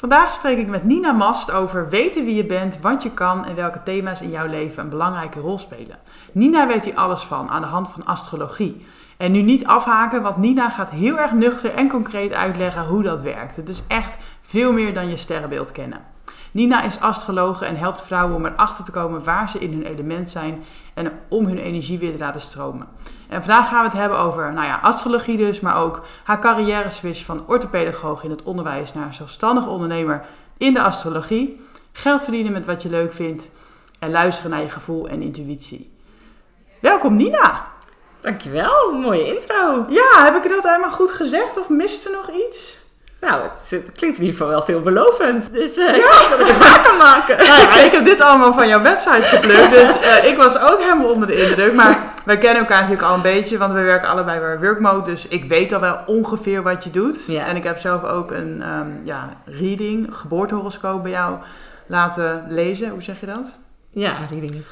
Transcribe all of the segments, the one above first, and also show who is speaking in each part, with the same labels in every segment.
Speaker 1: Vandaag spreek ik met Nina Mast over weten wie je bent, wat je kan en welke thema's in jouw leven een belangrijke rol spelen. Nina weet hier alles van aan de hand van astrologie. En nu niet afhaken, want Nina gaat heel erg nuchter en concreet uitleggen hoe dat werkt. Het is echt veel meer dan je sterrenbeeld kennen. Nina is astrologe en helpt vrouwen om erachter te komen waar ze in hun element zijn en om hun energie weer te laten stromen. En vandaag gaan we het hebben over nou ja, astrologie dus, maar ook haar carrière switch van orthopedagoog in het onderwijs naar zelfstandig ondernemer in de astrologie. Geld verdienen met wat je leuk vindt en luisteren naar je gevoel en intuïtie. Welkom Nina!
Speaker 2: Dankjewel, mooie intro.
Speaker 1: Ja, heb ik dat helemaal goed gezegd of mist er nog iets?
Speaker 2: Nou, het, het, klinkt in ieder geval wel veelbelovend. Dus uh, ja. ik hoop dat ik het waar kan maken.
Speaker 1: Nou ja, ik heb dit allemaal van jouw website geplukt. Dus uh, ik was ook helemaal onder de indruk. Maar wij kennen elkaar natuurlijk al een beetje. Want we werken allebei bij Workmode. Dus ik weet al wel ongeveer wat je doet. Ja. En ik heb zelf ook een um, ja, reading, geboortehoroscoop bij jou laten lezen. Hoe zeg je dat?
Speaker 2: Ja, reading.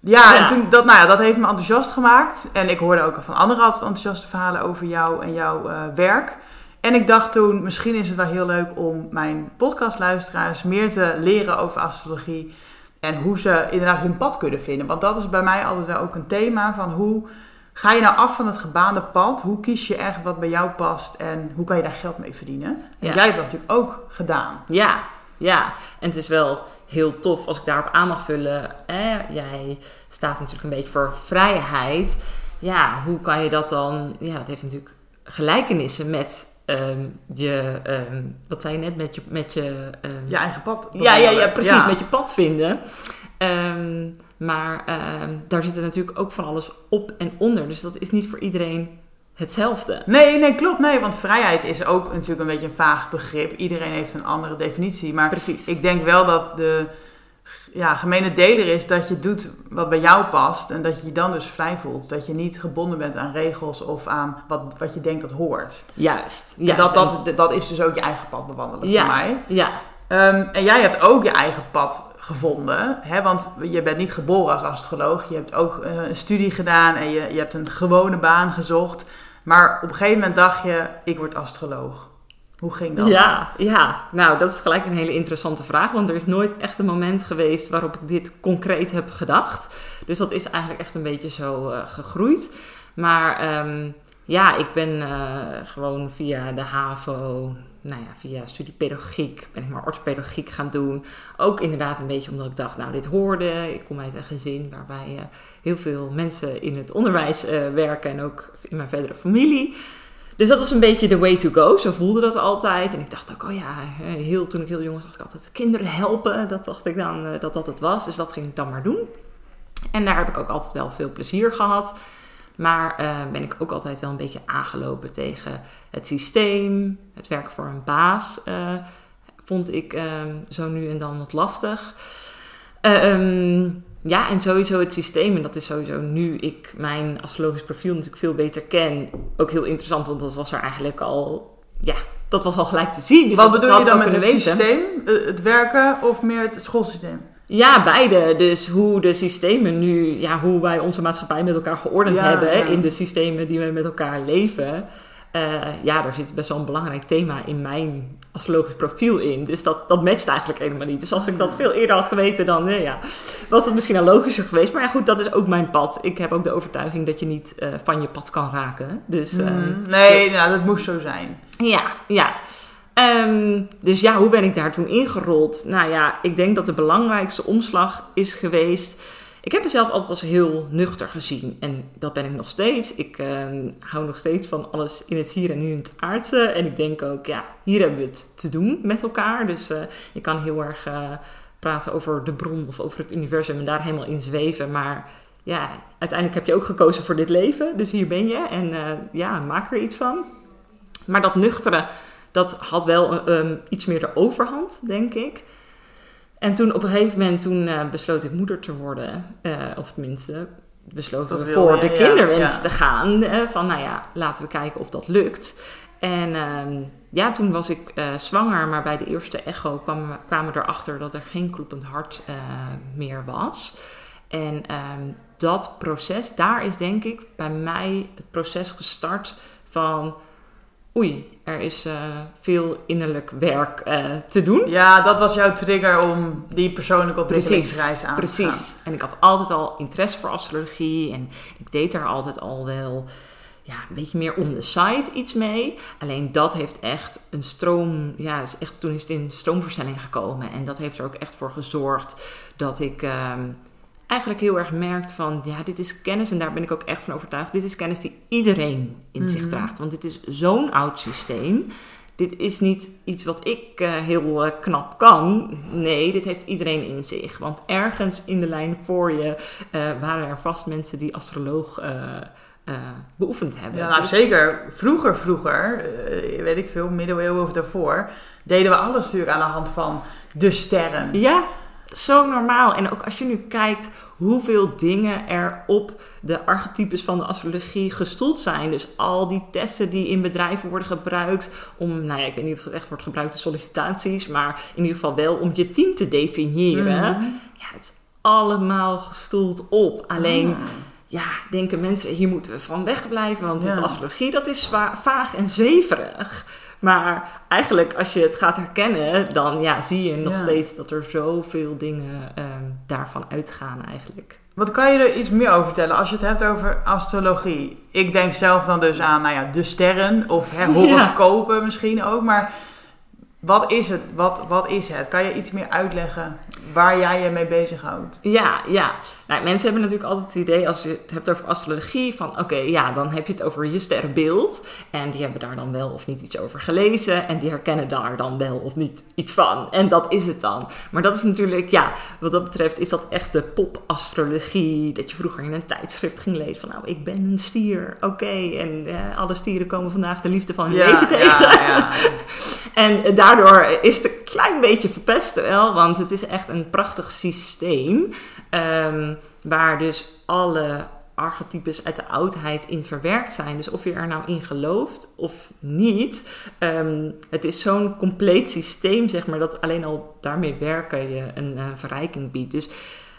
Speaker 1: Ja, ja, en toen, dat, nou ja, dat heeft me enthousiast gemaakt. En ik hoorde ook van anderen altijd enthousiaste verhalen over jou en jouw uh, werk. En ik dacht toen, misschien is het wel heel leuk om mijn podcastluisteraars meer te leren over astrologie. En hoe ze inderdaad hun pad kunnen vinden. Want dat is bij mij altijd wel ook een thema van hoe ga je nou af van het gebaande pad? Hoe kies je echt wat bij jou past en hoe kan je daar geld mee verdienen? En ja. jij hebt dat natuurlijk ook gedaan.
Speaker 2: Ja, ja. En het is wel heel tof als ik daarop aan mag vullen. Eh, jij staat natuurlijk een beetje voor vrijheid. Ja, hoe kan je dat dan... Ja, dat heeft natuurlijk gelijkenissen met Um, je, um, wat zei je net, met je... Met je, um,
Speaker 1: je eigen pad.
Speaker 2: Ja, ja, ja, precies, ja. met je pad vinden. maar daar zit er natuurlijk ook van alles op en onder. Dus dat is niet voor iedereen hetzelfde.
Speaker 1: Nee, nee, klopt. Nee, want vrijheid is ook natuurlijk een beetje een vaag begrip. Iedereen heeft een andere definitie. Maar
Speaker 2: precies.
Speaker 1: ik denk wel dat de ja, gemene deler is dat je doet wat bij jou past en dat je je dan dus vrij voelt. Dat je niet gebonden bent aan regels of aan wat, wat je denkt dat hoort.
Speaker 2: Juist.
Speaker 1: juist. Dat, dat, dat is dus ook je eigen pad bewandelen
Speaker 2: ja,
Speaker 1: voor mij.
Speaker 2: Ja.
Speaker 1: Um, en jij hebt ook je eigen pad gevonden, hè? want je bent niet geboren als astroloog. Je hebt ook uh, een studie gedaan en je, je hebt een gewone baan gezocht. Maar op een gegeven moment dacht je, ik word astroloog. Hoe ging dat?
Speaker 2: Ja, ja, nou dat is gelijk een hele interessante vraag. Want er is nooit echt een moment geweest waarop ik dit concreet heb gedacht. Dus dat is eigenlijk echt een beetje zo uh, gegroeid. Maar um, ja, ik ben uh, gewoon via de HAVO, nou ja, via studie pedagogiek, ben ik maar orthopedagogiek gaan doen. Ook inderdaad een beetje omdat ik dacht, nou dit hoorde. Ik kom uit een gezin waarbij uh, heel veel mensen in het onderwijs werken en ook in mijn verdere familie. Dus dat was een beetje de way to go. Zo voelde dat altijd. En ik dacht ook, oh ja, heel, toen ik heel jong was, dacht ik altijd kinderen helpen. Dat dacht ik dan uh, dat dat het was. Dus dat ging ik dan maar doen. En daar heb ik ook altijd wel veel plezier gehad. Maar uh, ben ik ook altijd wel een beetje aangelopen tegen het systeem. Het werk voor een baas uh, vond ik zo nu en dan wat lastig. Um, ja, en sowieso het systeem. En dat is sowieso nu ik mijn astrologisch profiel natuurlijk veel beter ken. Ook heel interessant, want dat was er eigenlijk al... Ja, dat was al gelijk te zien.
Speaker 1: Dus Wat bedoel je dan met het weten. systeem? Het werken of meer het schoolsysteem?
Speaker 2: Ja, beide. Dus hoe de systemen nu... Ja, hoe wij onze maatschappij met elkaar geordend ja, hebben... Ja. in de systemen die we met elkaar leven... Uh, ja, daar zit best wel een belangrijk thema in mijn astrologisch profiel in. Dus dat, dat matcht eigenlijk helemaal niet. Dus als ik dat veel eerder had geweten, dan nee, ja, was het misschien al logischer geweest. Maar ja, goed, dat is ook mijn pad. Ik heb ook de overtuiging dat je niet uh, van je pad kan raken. Dus,
Speaker 1: mm, um, nee, nou, dat moest zo zijn.
Speaker 2: Ja, ja. Um, dus ja, hoe ben ik daar toen ingerold? Nou ja, ik denk dat de belangrijkste omslag is geweest ik heb mezelf altijd als heel nuchter gezien. En dat ben ik nog steeds. Ik uh, hou nog steeds van alles in het hier en nu in het aardse. En ik denk ook, ja, hier hebben we het te doen met elkaar. Dus je kan heel erg uh, praten over de bron of over het universum en daar helemaal in zweven. Maar ja, uiteindelijk heb je ook gekozen voor dit leven. Dus hier ben je en ja, maak er iets van. Maar dat nuchtere, dat had wel um, iets meer de overhand, denk ik. En toen op een gegeven moment toen, uh, besloot ik moeder te worden. Uh, of tenminste, besloten we voor de kinderwens te gaan. Uh, van nou ja, laten we kijken of dat lukt. En ehm, ja, toen was ik zwanger, maar bij de eerste echo kwam, kwamen we erachter dat er geen kloppend hart meer was. En um, dat proces, daar is denk ik bij mij het proces gestart van oei, er is uh, veel innerlijk werk uh, te doen.
Speaker 1: Ja, dat was jouw trigger om die persoonlijke ontwikkelingsreis aan
Speaker 2: precies. te gaan. Precies. En ik had altijd al interesse voor astrologie en ik deed daar altijd al wel ja, een beetje meer on the side iets mee. Alleen dat heeft echt een stroom, ja, is echt, toen is het in stroomversnelling gekomen. En dat heeft er ook echt voor gezorgd dat ik... Uh, eigenlijk heel erg merkt van, ja, dit is kennis en daar ben ik ook echt van overtuigd. Dit is kennis die iedereen in zich mhm. draagt, want dit is zo'n oud systeem. Dit is niet iets wat ik uh, heel uh, knap kan. Nee, dit heeft iedereen in zich. Want ergens in de lijn voor je uh, waren er vast mensen die astroloog beoefend hebben.
Speaker 1: Ja, nou, dus... zeker. Vroeger, vroeger, weet ik veel, middeleeuwen of daarvoor, deden we alles natuurlijk aan de hand van de sterren.
Speaker 2: Ja, zo normaal. En ook als je nu kijkt hoeveel dingen er op de archetypes van de astrologie gestoeld zijn. Dus al die testen die in bedrijven worden gebruikt om, nou ja, ik weet niet of het echt wordt gebruikt in sollicitaties, maar in ieder geval wel om je team te definiëren. Mhm. Ja, het is allemaal gestoeld op. Alleen. Ah. Ja, denken mensen, hier moeten we van wegblijven, want ja. astrologie dat is zwaar, vaag en zweverig. Maar eigenlijk, als je het gaat herkennen, dan ja, zie je nog steeds dat er zoveel dingen um, daarvan uitgaan eigenlijk.
Speaker 1: Wat kan je er iets meer over vertellen als je het hebt over astrologie? Ik denk zelf dan dus aan nou ja, de sterren of hè, horoscopen misschien ook. Maar wat is het? Wat, wat is het? Kan je iets meer uitleggen waar jij je mee bezighoudt?
Speaker 2: Ja, ja. Nou, mensen hebben natuurlijk altijd het idee als je het hebt over astrologie van oké, ja, dan heb je het over je sterrenbeeld. En die hebben daar dan wel of niet iets over gelezen. En die herkennen daar dan wel of niet iets van. En dat is het dan. Maar dat is natuurlijk, ja, wat dat betreft is dat echt de popastrologie. Dat je vroeger in een tijdschrift ging lezen van nou, ik ben een stier. Oké, en eh, alle stieren komen vandaag de liefde van hun leven tegen. Ja, ja. en daar daardoor is het een klein beetje verpest wel, want het is echt een prachtig systeem. Um, waar dus alle archetypes uit de oudheid in verwerkt zijn. Dus of je er nou in gelooft of niet. Um, het is zo'n compleet systeem, zeg maar, dat alleen al daarmee werken je een uh, verrijking biedt. Dus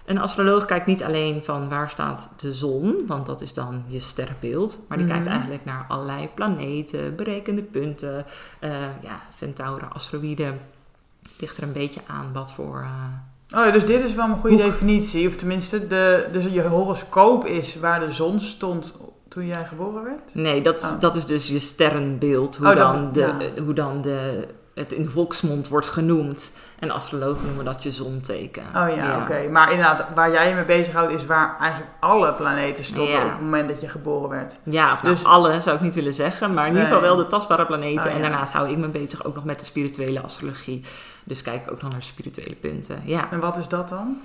Speaker 2: een astroloog kijkt niet alleen van waar staat de zon, want dat is dan je sterrenbeeld. Maar die kijkt mhm. eigenlijk naar allerlei planeten, berekende punten. Uh, ja, centauren, asteroïden. Ligt er een beetje aan wat voor... Uh,
Speaker 1: oh ja, dus dit is wel een goede definitie. Of tenminste, de, dus je horoscoop is waar de zon stond toen jij geboren werd?
Speaker 2: Nee, dat, oh. dat is dus je sterrenbeeld. Hoe, oh, dan, de, hoe dan de het in de volksmond wordt genoemd. En astrologen noemen dat je zonteken.
Speaker 1: Oh ja, oké. Maar inderdaad, waar jij je mee bezighoudt is waar eigenlijk alle planeten stonden op het moment dat je geboren werd.
Speaker 2: Ja, of nou, dus, alle zou ik niet willen zeggen, maar in ieder geval wel de tastbare planeten. Oh en daarnaast hou ik me bezig ook nog met de spirituele astrologie. Dus kijk ik ook nog naar spirituele punten. Ja.
Speaker 1: En wat is dat dan?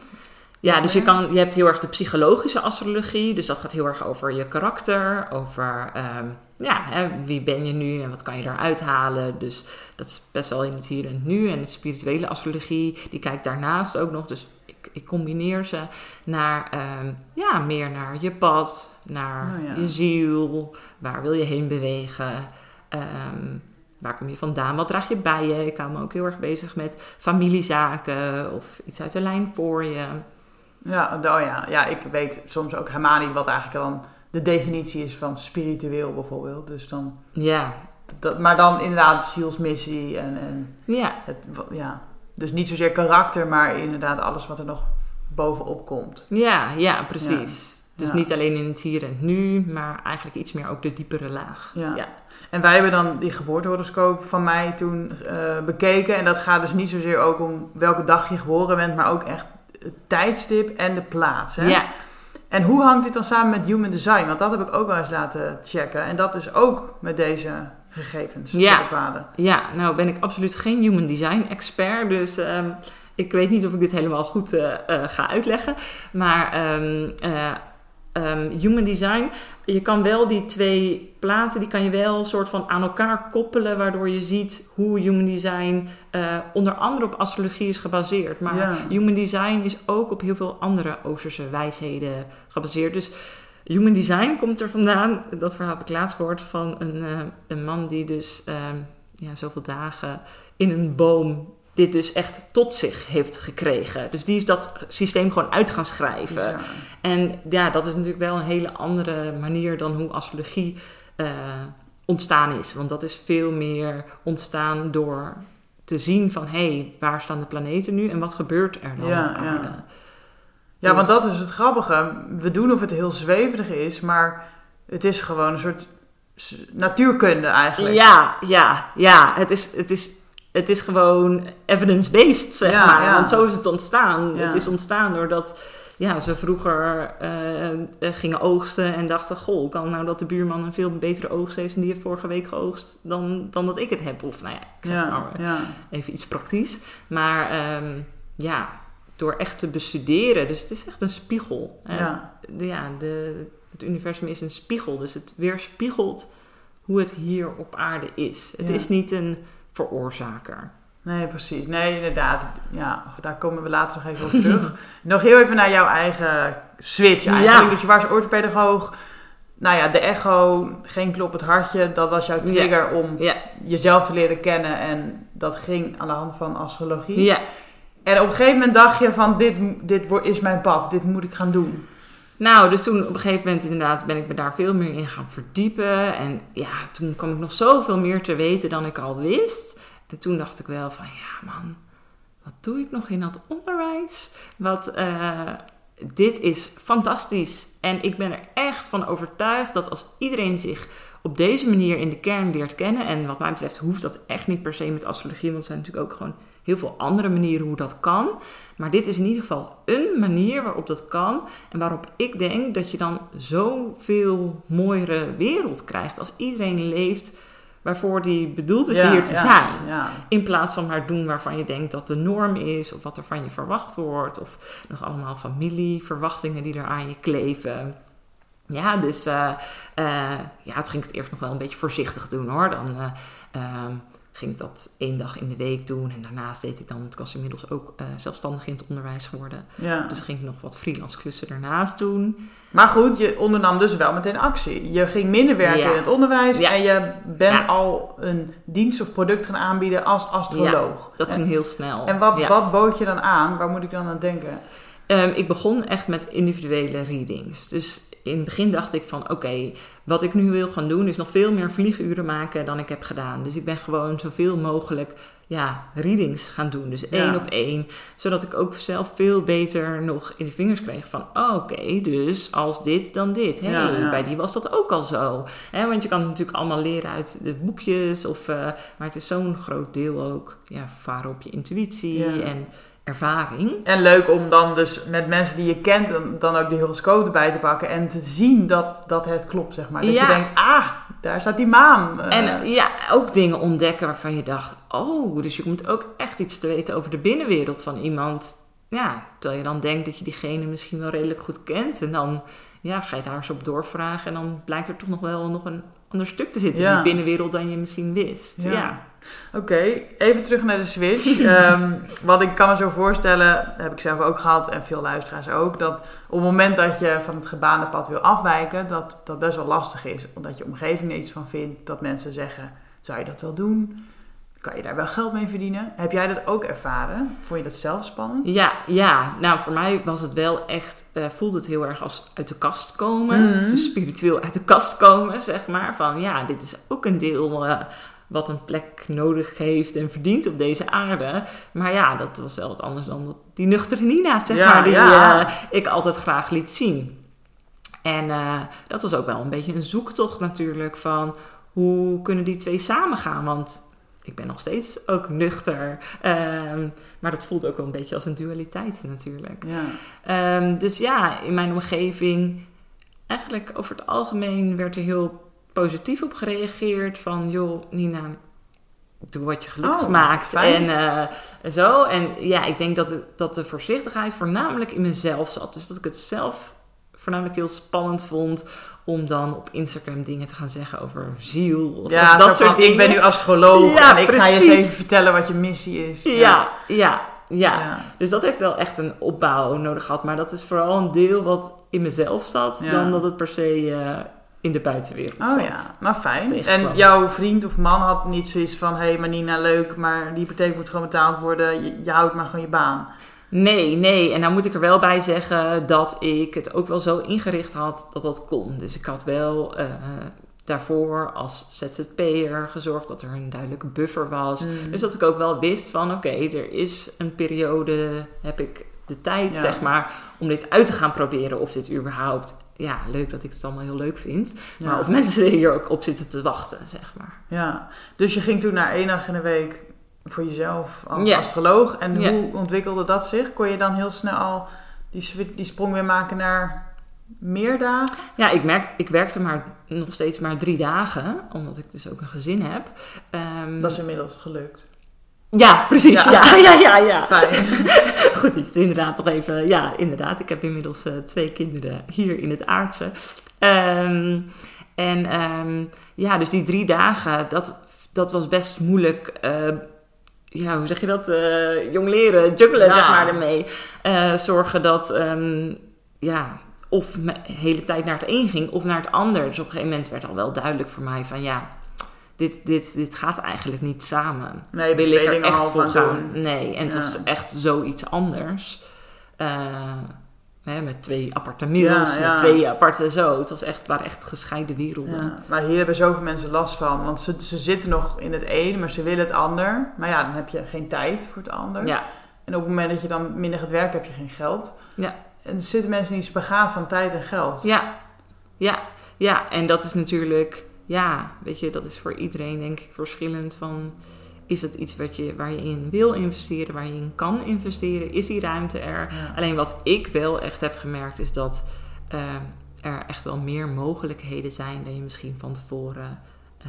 Speaker 2: Ja, dus je, kan, je hebt heel erg de psychologische astrologie. Dus dat gaat heel erg over je karakter, over ehm, ja, hè, wie ben je nu en wat kan je daaruit halen. Dus dat is best wel in het hier en nu. En de spirituele astrologie, die kijkt daarnaast ook nog. Dus ik, ik combineer ze naar, ehm, ja, meer naar je pad, naar oh, je ziel. Waar wil je heen bewegen? Ehm, waar kom je vandaan? Wat draag je bij je? Ik hou me ook heel erg bezig met familiezaken of iets uit de lijn voor je.
Speaker 1: Ja, oh ja, ja, ik weet soms ook helemaal niet wat eigenlijk dan de definitie is van spiritueel bijvoorbeeld. Dus dan,
Speaker 2: ja.
Speaker 1: Dat, maar dan inderdaad zielsmissie en, en
Speaker 2: ja.
Speaker 1: Het, ja. Dus niet zozeer karakter, maar inderdaad alles wat er nog bovenop komt.
Speaker 2: Ja, ja, precies. Dus niet alleen in het hier en nu, maar eigenlijk iets meer ook de diepere laag.
Speaker 1: Ja. ja. En wij hebben dan die geboortehoroscoop van mij toen uh, bekeken. En dat gaat dus niet zozeer ook om welke dag je geboren bent, maar ook echt het tijdstip en de plaats. Hè?
Speaker 2: Ja.
Speaker 1: En hoe hangt dit dan samen met human design? Want dat heb ik ook wel eens laten checken. En dat is ook met deze gegevens
Speaker 2: ja.
Speaker 1: te bepalen.
Speaker 2: Ja, nou ben ik absoluut geen human design expert. Dus um, ik weet niet of ik dit helemaal goed uh, uh, ga uitleggen. Maar um, uh, ehm, human design. Je kan wel die twee platen, die kan je wel soort van aan elkaar koppelen, waardoor je ziet hoe human design eh, onder andere op astrologie is gebaseerd. Maar
Speaker 1: Ja.
Speaker 2: human design is ook op heel veel andere Oosterse wijsheden gebaseerd. Dus human design komt er vandaan. Dat verhaal heb ik laatst gehoord van een, eh, een man die dus ehm, ja, zoveel dagen in een boom dit dus echt tot zich heeft gekregen. Dus die is dat systeem gewoon uit gaan schrijven.
Speaker 1: Bizar.
Speaker 2: En ja, dat is natuurlijk wel een hele andere manier dan hoe astrologie eh, ontstaan is. Want dat is veel meer ontstaan door te zien van... hé, hey, waar staan de planeten nu en wat gebeurt er dan
Speaker 1: Ja,
Speaker 2: op aarde?
Speaker 1: ja. Ja, want dat is het grappige. We doen of het heel zweverig is, maar het is gewoon een soort natuurkunde eigenlijk.
Speaker 2: Ja, ja, ja. Het is, het is, het is gewoon evidence-based, zeg
Speaker 1: Ja,
Speaker 2: maar.
Speaker 1: ja.
Speaker 2: Want zo is het ontstaan.
Speaker 1: Ja.
Speaker 2: Het is ontstaan doordat ja, ze vroeger eh, eh, gingen oogsten en dachten... Goh, kan nou dat de buurman een veel betere oogst heeft... en die heeft vorige week geoogst dan, dan dat ik het heb? Of nou ja, ik zeg
Speaker 1: ja.
Speaker 2: even iets praktisch. Maar ehm, ja, door echt te bestuderen. Dus het is echt een spiegel.
Speaker 1: Ja.
Speaker 2: de, ja, de, het universum is een spiegel. Dus het weerspiegelt hoe het hier op aarde is. Het is niet een veroorzaker.
Speaker 1: Nee, precies. Nee, inderdaad. Ja, daar komen we later nog even op terug. nog heel even naar jouw eigen switch eigenlijk.
Speaker 2: Ja.
Speaker 1: Dus je was orthopedagoog. Nou ja, de echo, geen kloppend hartje. Dat was jouw trigger om
Speaker 2: Ja,
Speaker 1: jezelf te leren kennen. En dat ging aan de hand van astrologie.
Speaker 2: ja.
Speaker 1: En op een gegeven moment dacht je van, dit, dit is mijn pad. Dit moet ik gaan doen.
Speaker 2: Nou, dus toen op een gegeven moment inderdaad ben ik me daar veel meer in gaan verdiepen. En ja, toen kwam ik nog zoveel meer te weten dan ik al wist. En toen dacht ik wel van, ja man, wat doe ik nog in dat onderwijs? Wat, eh, dit is fantastisch. En ik ben er echt van overtuigd dat als iedereen zich op deze manier in de kern leert kennen... en wat mij betreft hoeft dat echt niet per se met astrologie... want er zijn natuurlijk ook gewoon heel veel andere manieren hoe dat kan... Maar dit is in ieder geval een manier waarop dat kan. En waarop ik denk dat je dan zoveel mooiere wereld krijgt. Als iedereen leeft waarvoor die bedoeld is hier te
Speaker 1: ja,
Speaker 2: zijn.
Speaker 1: Ja.
Speaker 2: In plaats van maar doen waarvan je denkt dat de norm is. Of wat er van je verwacht wordt. Of nog allemaal familieverwachtingen die er aan je kleven. Ja, dus eh, ja, toen ging ik het eerst nog wel een beetje voorzichtig doen hoor. Dan eh, ehm, ging ik dat één dag in de week doen. En daarnaast deed ik dan, het was inmiddels ook eh, zelfstandig in het onderwijs geworden.
Speaker 1: ja.
Speaker 2: Dus ging ik nog wat freelance klussen daarnaast doen.
Speaker 1: Maar goed, je ondernam dus wel meteen actie. Je ging minder werken
Speaker 2: Ja.
Speaker 1: in het onderwijs
Speaker 2: Ja.
Speaker 1: en je bent al een dienst of product gaan aanbieden als astroloog.
Speaker 2: Dat
Speaker 1: en,
Speaker 2: ging heel snel.
Speaker 1: en wat, wat bood je dan aan? Waar moet ik dan aan denken?
Speaker 2: Ehm, ik begon echt met individuele readings. Dus in het begin dacht ik van oké, wat ik nu wil gaan doen is nog veel meer vlieguren maken dan ik heb gedaan. Dus ik ben gewoon zoveel mogelijk ja, readings gaan doen. Dus één
Speaker 1: Ja.
Speaker 2: op één. Zodat ik ook zelf veel beter nog in de vingers kreeg van oh, oké, dus als dit dan dit. Hey,
Speaker 1: Ja, ja.
Speaker 2: Bij die was dat ook al zo. Want je kan het natuurlijk allemaal leren uit de boekjes. Of, eh, maar het is zo'n groot deel ook ja, varen op je intuïtie en ervaring.
Speaker 1: En leuk om dan dus met mensen die je kent dan, ook die horoscoop erbij te pakken en te zien dat, dat het klopt, zeg maar. Dat
Speaker 2: Ja.
Speaker 1: je denkt, ah, daar staat die maan. Eh,
Speaker 2: En ja, ook dingen ontdekken waarvan je dacht, oh, dus je komt ook echt iets te weten over de binnenwereld van iemand. Ja, terwijl je dan denkt dat je diegene misschien wel redelijk goed kent. En dan ja, ga je daar eens op doorvragen en dan blijkt er toch nog wel nog een ander stuk te zitten in die binnenwereld dan je misschien wist.
Speaker 1: Ja.
Speaker 2: Ja.
Speaker 1: Oké, even terug naar de switch. Ehm, wat ik kan me zo voorstellen, heb ik zelf ook gehad en veel luisteraars ook, dat op het moment dat je van het gebaande pad wil afwijken, dat dat best wel lastig is. Omdat je omgeving er iets van vindt, dat mensen zeggen, zou je dat wel doen? Kan je daar wel geld mee verdienen? Heb jij dat ook ervaren? Vond je dat zelf spannend?
Speaker 2: Ja, ja, nou voor mij was het wel echt, eh, voelde het heel erg als uit de kast komen.
Speaker 1: Mhm.
Speaker 2: Dus spiritueel uit de kast komen, zeg maar. Van ja, dit is ook een deel eh, wat een plek nodig heeft en verdient op deze aarde. Maar ja, dat was wel wat anders dan die nuchtere Nina, zeg
Speaker 1: Ja,
Speaker 2: maar, die
Speaker 1: ja.
Speaker 2: eh, ik altijd graag liet zien. En eh, dat was ook wel een beetje een zoektocht natuurlijk van hoe kunnen die twee samengaan? Want ik ben nog steeds ook nuchter. Ehm, maar dat voelde ook wel een beetje als een dualiteit natuurlijk.
Speaker 1: Ja.
Speaker 2: Ehm, dus ja, in mijn omgeving, eigenlijk over het algemeen werd er heel positief op gereageerd. Van joh, Nina, doe wat je gelukkig
Speaker 1: Oh, fijn.
Speaker 2: En eh, zo. En ja, ik denk dat, het, dat de voorzichtigheid voornamelijk in mezelf zat. Dus dat ik het zelf voornamelijk heel spannend vond om dan op Instagram dingen te gaan zeggen over ziel of
Speaker 1: Ja,
Speaker 2: dat soort
Speaker 1: van,
Speaker 2: dingen.
Speaker 1: ik ben nu astroloog
Speaker 2: Ja,
Speaker 1: en ik ga je eens even vertellen wat je missie is.
Speaker 2: Ja, ja, ja.
Speaker 1: Ja.
Speaker 2: Dus dat heeft wel echt een opbouw nodig gehad. Maar dat is vooral een deel wat in mezelf zat, dan dat het per se eh, in de buitenwereld
Speaker 1: Oh
Speaker 2: zat.
Speaker 1: ja, maar fijn. En jouw vriend of man had niet zoiets van... Hé, hey, maar Nina, leuk, maar die hypotheek moet gewoon betaald worden. Je, je houdt maar gewoon je baan.
Speaker 2: Nee, nee. En nou moet ik er wel bij zeggen dat ik het ook wel zo ingericht had dat dat kon. Dus ik had wel eh, daarvoor als ZZP'er gezorgd dat er een duidelijke buffer was.
Speaker 1: Mm.
Speaker 2: Dus dat ik ook wel wist van oké, er is een periode, heb ik de tijd
Speaker 1: Ja.
Speaker 2: zeg maar, om dit uit te gaan proberen of dit überhaupt... Ja, leuk dat ik het allemaal heel leuk vind. Maar of mensen hier ook op zitten te wachten, zeg maar.
Speaker 1: Ja, dus je ging toen naar één dag in de week voor jezelf als astroloog. En hoe ontwikkelde dat zich? Kon je dan heel snel al die, die sprong weer maken naar meer dagen?
Speaker 2: Ja, ik, merk, ik werkte maar nog steeds maar drie dagen, omdat ik dus ook een gezin heb. Ehm,
Speaker 1: Dat is inmiddels gelukt.
Speaker 2: Ja, precies.
Speaker 1: Ja.
Speaker 2: Ja, ja, ja, ja. Goed, inderdaad nog even... Ja, inderdaad. Ik heb inmiddels eh, twee kinderen hier in het aardse. Ehm, en ehm, ja, dus die drie dagen, dat, dat was best moeilijk. eh, ja, hoe zeg je dat? eh jong leren, juggelen
Speaker 1: Ja.
Speaker 2: zeg maar ermee. Zorgen dat, ehm, ja, of de hele tijd naar het een ging of naar het ander. Dus op een gegeven moment werd al wel duidelijk voor mij van ja, dit, dit, dit gaat eigenlijk niet samen
Speaker 1: Nee,
Speaker 2: wil ik er echt voor
Speaker 1: aan
Speaker 2: gaan.
Speaker 1: doen.
Speaker 2: Nee, en het
Speaker 1: Ja.
Speaker 2: was echt zoiets anders. Eh, hè, met twee aparte middels,
Speaker 1: Ja, ja.
Speaker 2: met twee aparte zo. Het was echt, waren echt gescheiden werelden.
Speaker 1: Maar hier hebben zoveel mensen last van. Want ze, ze zitten nog in het een, maar ze willen het ander. Maar ja, dan heb je geen tijd voor het ander.
Speaker 2: Ja,
Speaker 1: En op het moment dat je dan minder gaat werken, heb je geen geld.
Speaker 2: Ja.
Speaker 1: En er zitten mensen in die spagaat van tijd en geld.
Speaker 2: ja, ja, ja. En dat is natuurlijk, ja, weet je, dat is voor iedereen denk ik verschillend van... Is het iets wat je, waar je in wil investeren, waar je in kan investeren? Is die ruimte er?
Speaker 1: Ja.
Speaker 2: Alleen wat ik wel echt heb gemerkt is dat eh, er echt wel meer mogelijkheden zijn dan je misschien van tevoren eh,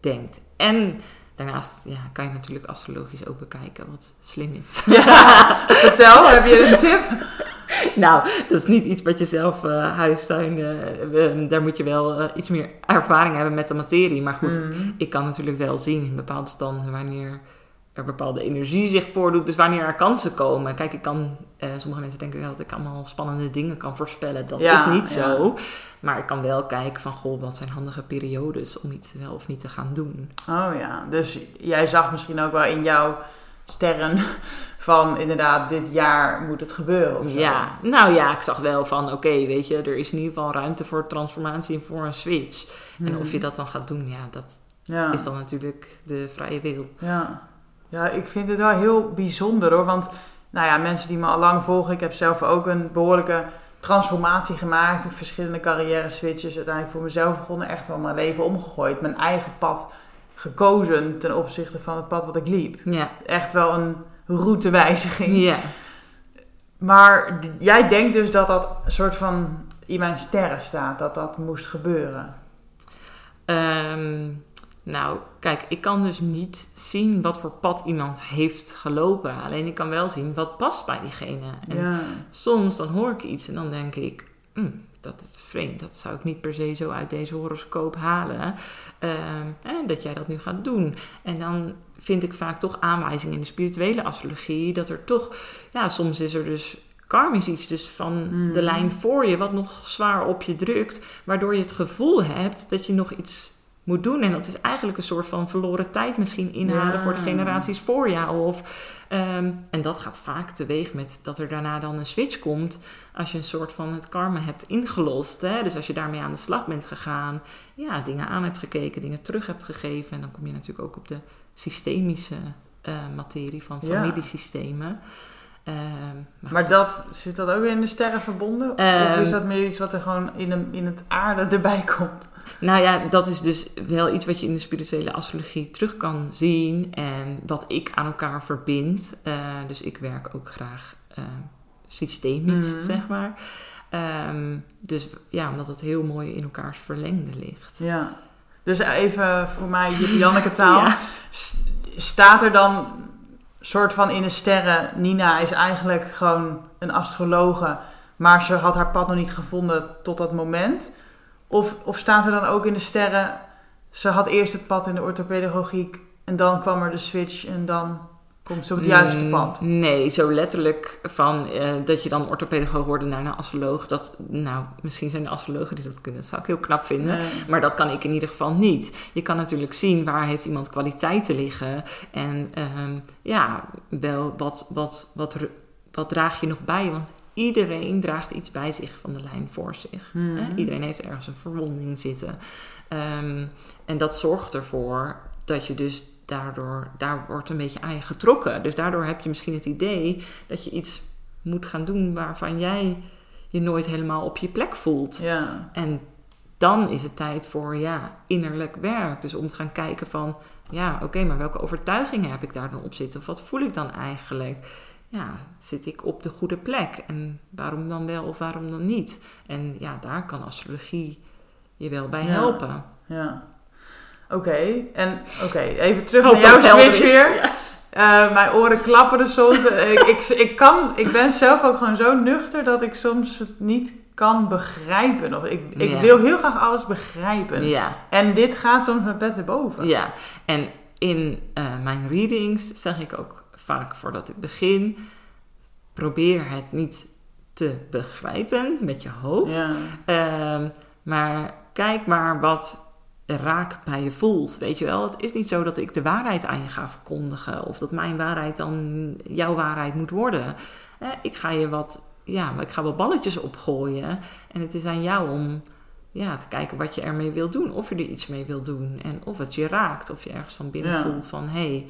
Speaker 2: denkt. En daarnaast ja, kan je natuurlijk astrologisch ook bekijken wat slim is.
Speaker 1: Ja, vertel, heb je een tip?
Speaker 2: nou, dat is niet iets wat je zelf eh huistuin, eh, eh, daar moet je wel eh, iets meer ervaring hebben met de materie. Maar goed,
Speaker 1: Mm.
Speaker 2: ik kan natuurlijk wel zien in bepaalde standen wanneer er bepaalde energie zich voordoet. Dus wanneer er kansen komen. Kijk, ik kan, sommige mensen denken wel dat ik allemaal spannende dingen kan voorspellen. Dat
Speaker 1: Ja,
Speaker 2: is niet
Speaker 1: ja.
Speaker 2: zo. Maar ik kan wel kijken van, goh, wat zijn handige periodes om iets wel of niet te gaan doen.
Speaker 1: Oh ja, dus jij zag misschien ook wel in jouw sterren van inderdaad, dit jaar moet het gebeuren of zo.
Speaker 2: Ja, nou ja, ik zag wel van, oké, weet je, er is in ieder geval ruimte voor transformatie en voor een switch. En
Speaker 1: Hmm.
Speaker 2: of je dat dan gaat doen, ja, dat
Speaker 1: ja.
Speaker 2: is dan natuurlijk de vrije wil.
Speaker 1: Ja. ja, ik vind het wel heel bijzonder hoor. Want nou ja, mensen die me al lang volgen, ik heb zelf ook een behoorlijke transformatie gemaakt. Verschillende carrière switches. Uiteindelijk voor mezelf begonnen, echt wel mijn leven omgegooid. Mijn eigen pad gekozen ten opzichte van het pad wat ik liep.
Speaker 2: Ja,
Speaker 1: Echt wel een routewijziging.
Speaker 2: ja.
Speaker 1: Maar jij denkt dus dat dat een soort van in mijn sterren staat, dat dat moest gebeuren.
Speaker 2: Ehm, nou, kijk, ik kan dus niet zien wat voor pad iemand heeft gelopen. Alleen ik kan wel zien wat past bij diegene. En
Speaker 1: Ja.
Speaker 2: soms dan hoor ik iets en dan denk ik, "Hm, dat is vreemd. Dat zou ik niet per se zo uit deze horoscoop halen. Ehm, dat jij dat nu gaat doen. En dan vind ik vaak toch aanwijzingen in de spirituele astrologie dat er toch, ja, soms is er dus karmisch iets dus van
Speaker 1: Mm.
Speaker 2: de lijn voor je wat nog zwaar op je drukt, waardoor je het gevoel hebt dat je nog iets moet doen. En dat is eigenlijk een soort van verloren tijd misschien inhalen
Speaker 1: Ja.
Speaker 2: voor de generaties voor jou. Of, ehm, en dat gaat vaak teweeg met dat er daarna dan een switch komt als je een soort van het karma hebt ingelost. Hè? Dus als je daarmee aan de slag bent gegaan, ja, dingen aan hebt gekeken, dingen terug hebt gegeven. En dan kom je natuurlijk ook op de systemische eh, materie van familiesystemen. Ehm,
Speaker 1: Maar dat, zit dat ook weer in de sterren verbonden? of
Speaker 2: Ehm,
Speaker 1: is dat meer iets wat er gewoon in, een, in het aarde erbij komt?
Speaker 2: Nou ja, dat is dus wel iets wat je in de spirituele astrologie terug kan zien en wat ik aan elkaar verbind. Eh, dus ik werk ook graag eh, systemisch,
Speaker 1: Mhm.
Speaker 2: zeg maar. Ehm, dus ja, omdat het heel mooi in elkaars verlengde ligt.
Speaker 1: Ja. Dus even voor mij, Janneke taal.
Speaker 2: Ja.
Speaker 1: Staat er dan soort van in de sterren... Nina is eigenlijk gewoon een astrologe... maar ze had haar pad nog niet gevonden tot dat moment? Of, of staat er dan ook in de sterren, ze had eerst het pad in de orthopedagogiek en dan kwam er de switch en dan komt ze op het juiste
Speaker 2: Mm,
Speaker 1: pad?
Speaker 2: Nee, zo letterlijk van eh, dat je dan orthopedagoog wordt en daarna astroloog. Dat, nou, misschien zijn de astrologen die dat kunnen. Dat zou ik heel knap vinden.
Speaker 1: Nee.
Speaker 2: Maar dat kan ik in ieder geval niet. Je kan natuurlijk zien waar heeft iemand kwaliteiten liggen. En ehm, ja, wel wat, wat, wat, wat draag je nog bij? Want iedereen draagt iets bij zich van de lijn voor zich. Hè? Iedereen heeft ergens een verwonding zitten. Ehm, en dat zorgt ervoor dat je dus daardoor, daar wordt een beetje aan je getrokken. Dus daardoor heb je misschien het idee dat je iets moet gaan doen waarvan jij je nooit helemaal op je plek voelt.
Speaker 1: Ja,
Speaker 2: En dan is het tijd voor ja, innerlijk werk. Dus om te gaan kijken van, ja, oké, maar welke overtuigingen heb ik daar dan op zitten? Of wat voel ik dan eigenlijk? Ja, zit ik op de goede plek? En waarom dan wel of waarom dan niet? En ja, daar kan astrologie je wel bij
Speaker 1: Ja.
Speaker 2: helpen.
Speaker 1: ja. Oké, en oké, even terug naar jouw switch weer. Eh, mijn oren klapperen soms. ik, ik, ik, kan, ik ben zelf ook gewoon zo nuchter dat ik soms het niet kan begrijpen. Of ik, ik
Speaker 2: Ja.
Speaker 1: wil heel graag alles begrijpen.
Speaker 2: Ja,
Speaker 1: En dit gaat soms met pet erboven.
Speaker 2: ja. En in eh, mijn readings zeg ik ook vaak voordat ik begin, probeer het niet te begrijpen met je hoofd.
Speaker 1: Ja.
Speaker 2: Ehm, maar kijk maar wat raak bij je voelt. Weet je wel, het is niet zo dat ik de waarheid aan je ga verkondigen. Of dat mijn waarheid dan jouw waarheid moet worden. Ik ga je wat, ja, maar ik ga wel balletjes opgooien. En het is aan jou om ja, te kijken wat je ermee wil doen. Of je er iets mee wil doen. En of het je raakt. Of je ergens van binnen
Speaker 1: Ja.
Speaker 2: voelt van... hé, hey,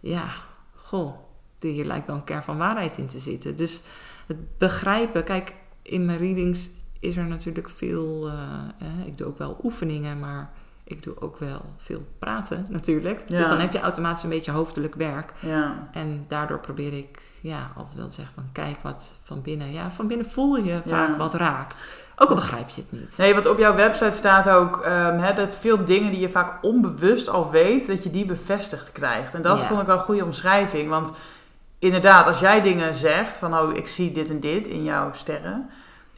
Speaker 2: ja, goh, hier lijkt dan een kern van waarheid in te zitten. Dus het begrijpen... Kijk, in mijn readings is er natuurlijk veel... eh, eh, ik doe ook wel oefeningen, maar ik doe ook wel veel praten natuurlijk.
Speaker 1: Ja.
Speaker 2: Dus dan heb je automatisch een beetje hoofdelijk werk.
Speaker 1: Ja.
Speaker 2: En daardoor probeer ik ja, altijd wel te zeggen van... kijk wat van binnen... Ja, van binnen voel je
Speaker 1: Ja.
Speaker 2: vaak wat raakt. Ook al begrijp je het niet.
Speaker 1: Nee, want op jouw website staat ook ehm, dat veel dingen die je vaak onbewust al weet, dat je die bevestigd krijgt. En dat vond ik wel een goede omschrijving. Want inderdaad, als jij dingen zegt van oh, ik zie dit en dit in jouw sterren.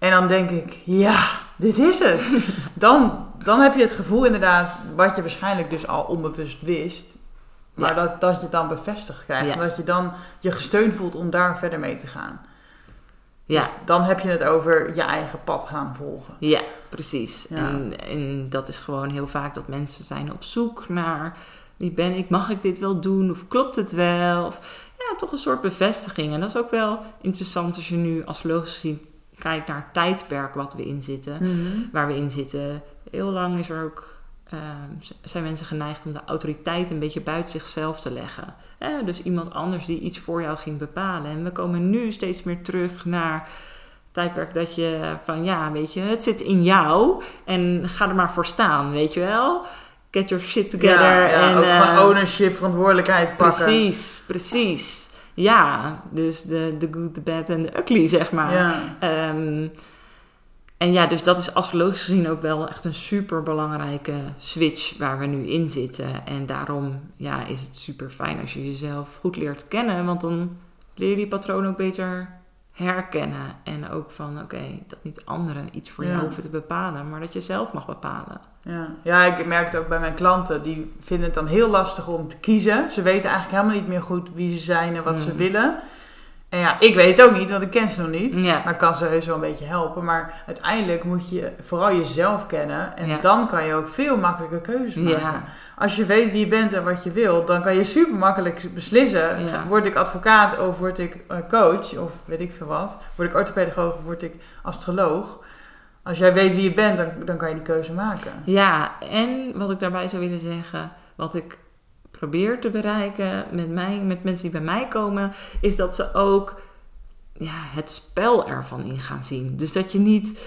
Speaker 1: En dan denk ik, ja, dit is het. Dan, dan heb je het gevoel inderdaad, wat je waarschijnlijk dus al onbewust wist. Maar
Speaker 2: Ja.
Speaker 1: dat, dat je het dan bevestigd krijgt.
Speaker 2: Ja.
Speaker 1: En dat je dan je gesteund voelt om daar verder mee te gaan.
Speaker 2: Ja,
Speaker 1: Dus dan heb je het over je eigen pad gaan volgen.
Speaker 2: Ja, precies.
Speaker 1: Ja.
Speaker 2: En, en dat is gewoon heel vaak dat mensen zijn op zoek naar wie ben ik, mag ik dit wel doen of klopt het wel? Of ja, toch een soort bevestiging. En dat is ook wel interessant als je nu als logisch kijkt naar het tijdperk wat we in zitten, waar we in zitten. Heel lang is er ook, ehm, zijn mensen geneigd om de autoriteit een beetje buiten zichzelf te leggen. Dus iemand anders die iets voor jou ging bepalen. En we komen nu steeds meer terug naar het tijdperk dat je van ja, weet je, het zit in jou en ga er maar voor staan, weet je wel. Get your shit together.
Speaker 1: Ja, ja,
Speaker 2: en,
Speaker 1: ook
Speaker 2: eh,
Speaker 1: gewoon ownership, verantwoordelijkheid pakken.
Speaker 2: Precies, precies. Ja, dus de, de good, the bad en de ugly, zeg maar.
Speaker 1: Ja.
Speaker 2: Ehm, en ja, dus dat is astrologisch gezien ook wel echt een super belangrijke switch waar we nu in zitten. En daarom ja, is het super fijn als je jezelf goed leert kennen, want dan leer je die patroon ook beter herkennen. En ook van oké, dat niet anderen iets voor
Speaker 1: Ja.
Speaker 2: jou hoeven te bepalen, maar dat je zelf mag bepalen.
Speaker 1: Ja. ja, ik merk het ook bij mijn klanten. Die vinden het dan heel lastig om te kiezen. Ze weten eigenlijk helemaal niet meer goed wie ze zijn en wat ze
Speaker 2: Mm.
Speaker 1: willen. En ja, ik weet het ook niet, want ik ken ze nog niet.
Speaker 2: Ja,
Speaker 1: Maar ik kan ze heus wel een beetje helpen. Maar uiteindelijk moet je vooral jezelf kennen. En
Speaker 2: Ja.
Speaker 1: dan kan je ook veel makkelijker keuzes maken.
Speaker 2: ja,
Speaker 1: Als je weet wie je bent en wat je wil, dan kan je super makkelijk beslissen. Word ik advocaat of word ik eh, coach of weet ik veel wat. Word ik orthopedagoog of word ik astroloog. Als jij weet wie je bent, dan, dan kan je die keuze maken.
Speaker 2: Ja, en wat ik daarbij zou willen zeggen, wat ik probeer te bereiken met, mij, met mensen die bij mij komen, is dat ze ook ja, het spel ervan in gaan zien. Dus dat je niet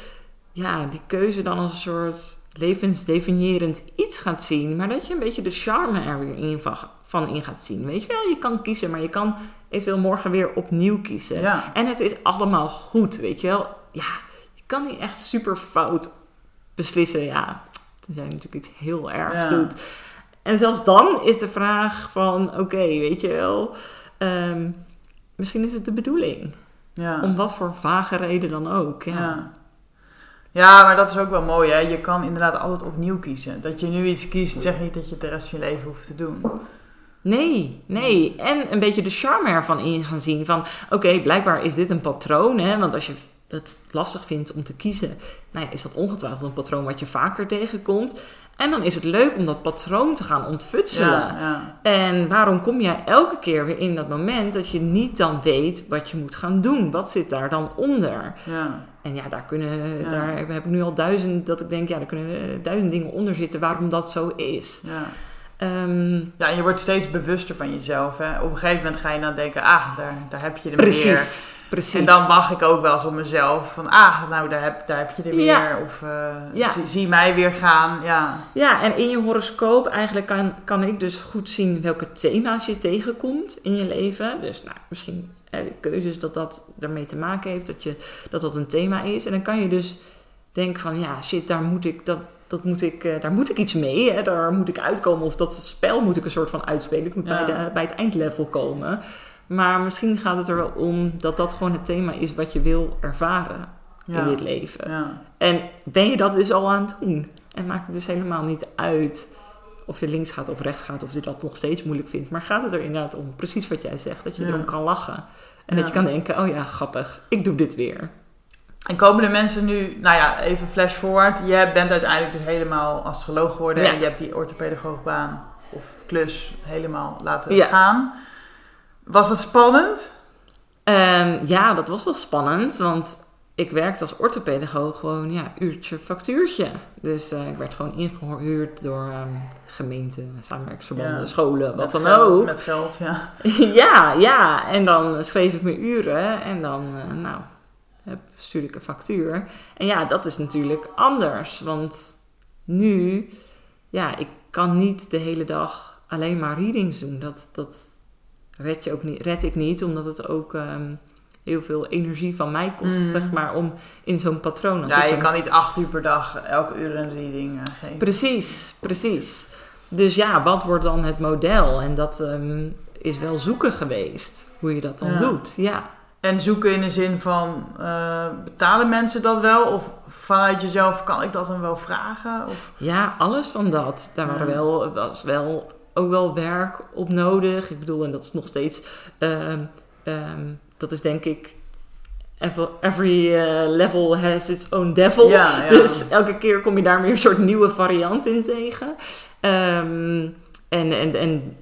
Speaker 2: ja, die keuze dan als een soort levensdefinierend iets gaat zien, maar dat je een beetje de charme er weer in van, van in gaat zien. Weet je wel, je kan kiezen, maar je kan eventueel morgen weer opnieuw kiezen.
Speaker 1: Ja.
Speaker 2: En het is allemaal goed, weet je wel. Ja, kan niet echt super fout beslissen. Ja, tenzij je natuurlijk iets heel ergs
Speaker 1: Ja.
Speaker 2: doet. En zelfs dan is de vraag van, oké, weet je wel, ehm, misschien is het de bedoeling.
Speaker 1: Ja.
Speaker 2: Om wat voor vage reden dan ook. Ja.
Speaker 1: Ja. ja, maar dat is ook wel mooi. Hè? Je kan inderdaad altijd opnieuw kiezen. Dat je nu iets kiest, zegt niet dat je het de rest van je leven hoeft te doen.
Speaker 2: Nee, nee. En een beetje de charme ervan in gaan zien. Van oké, blijkbaar is dit een patroon. Hè? Want als je het lastig vindt om te kiezen, nou ja, is dat ongetwijfeld een patroon wat je vaker tegenkomt. En dan is het leuk om dat patroon te gaan ontfutselen.
Speaker 1: Ja, ja.
Speaker 2: En waarom kom jij elke keer weer in dat moment dat je niet dan weet wat je moet gaan doen? Wat zit daar dan onder?
Speaker 1: ja.
Speaker 2: En ja, daar, kunnen,
Speaker 1: Ja.
Speaker 2: daar heb ik nu al duizend, dat ik denk, ja, daar kunnen eh, duizend dingen onder zitten waarom dat zo is.
Speaker 1: ja.
Speaker 2: Ehm,
Speaker 1: Ja, en je wordt steeds bewuster van jezelf. Hè? Op een gegeven moment ga je dan denken, ah, daar, daar heb je er
Speaker 2: precies,
Speaker 1: weer.
Speaker 2: precies.
Speaker 1: En dan wacht ik ook wel eens op mezelf. Van, ah, nou, daar heb, daar heb je er weer.
Speaker 2: Ja.
Speaker 1: Of eh,
Speaker 2: Ja.
Speaker 1: zie, zie mij weer gaan. Ja,
Speaker 2: Ja, en in je horoscoop eigenlijk kan, kan ik dus goed zien welke thema's je tegenkomt in je leven. Dus nou, misschien eh, keuzes dat dat ermee te maken heeft, dat, je, dat dat een thema is. En dan kan je dus denken van, ja, shit, daar moet ik, dat, dat moet ik, eh, daar moet ik iets mee. Hè? Daar moet ik uitkomen of dat spel moet ik een soort van uitspelen. Ik moet
Speaker 1: Ja.
Speaker 2: bij, de, bij het eindlevel komen. Maar misschien gaat het er wel om dat dat gewoon het thema is wat je wil ervaren
Speaker 1: ja.
Speaker 2: in dit leven.
Speaker 1: Ja.
Speaker 2: En ben je dat dus al aan het doen? En maakt het dus helemaal niet uit of je links gaat of rechts gaat, of je dat nog steeds moeilijk vindt. Maar gaat het er inderdaad om, precies wat jij zegt, dat je erom kan lachen. En dat je kan denken, oh ja, grappig, ik doe dit weer.
Speaker 1: En komen de mensen nu, nou ja, even flash forward. Je bent uiteindelijk dus helemaal astroloog geworden.
Speaker 2: Ja.
Speaker 1: En je hebt die orthopedagoogbaan of klus helemaal laten
Speaker 2: Ja.
Speaker 1: gaan. Was dat spannend?
Speaker 2: Ehm, ja, dat was wel spannend, want ik werkte als orthopedagoog gewoon, ja, uurtje factuurtje. Dus eh, ik werd gewoon ingehuurd door ehm gemeenten, samenwerksverbanden,
Speaker 1: Ja.
Speaker 2: scholen, wat
Speaker 1: Met
Speaker 2: dan
Speaker 1: geld-
Speaker 2: ook.
Speaker 1: Met geld, ja.
Speaker 2: ja, ja. En dan schreef ik mijn uren en dan, eh, nou, heb, stuurde ik een factuur. En ja, dat is natuurlijk anders. Want nu, ja, ik kan niet de hele dag alleen maar readings doen. Dat, dat red, je ook niet, red ik niet, omdat het ook ehm, heel veel energie van mij kost,
Speaker 1: Mm.
Speaker 2: zeg maar, om in zo'n patroon... als
Speaker 1: Ja, je kan niet acht uur per dag elke uur een reading eh, geven.
Speaker 2: Precies, precies. Dus ja, wat wordt dan het model? En dat ehm, is wel zoeken geweest, hoe je dat dan
Speaker 1: Ja.
Speaker 2: doet. Ja.
Speaker 1: En zoeken in de zin van, eh, betalen mensen dat wel? Of vanuit jezelf kan ik dat dan wel vragen? Of,
Speaker 2: ja, alles van dat. Daar waren wel, was wel ook wel werk op nodig. Ik bedoel, en dat is nog steeds, ehm, ehm, dat is denk ik, every, eh, level has its own devil.
Speaker 1: Ja, ja.
Speaker 2: Dus elke keer kom je daar weer een soort nieuwe variant in tegen. Ehm, en, en, en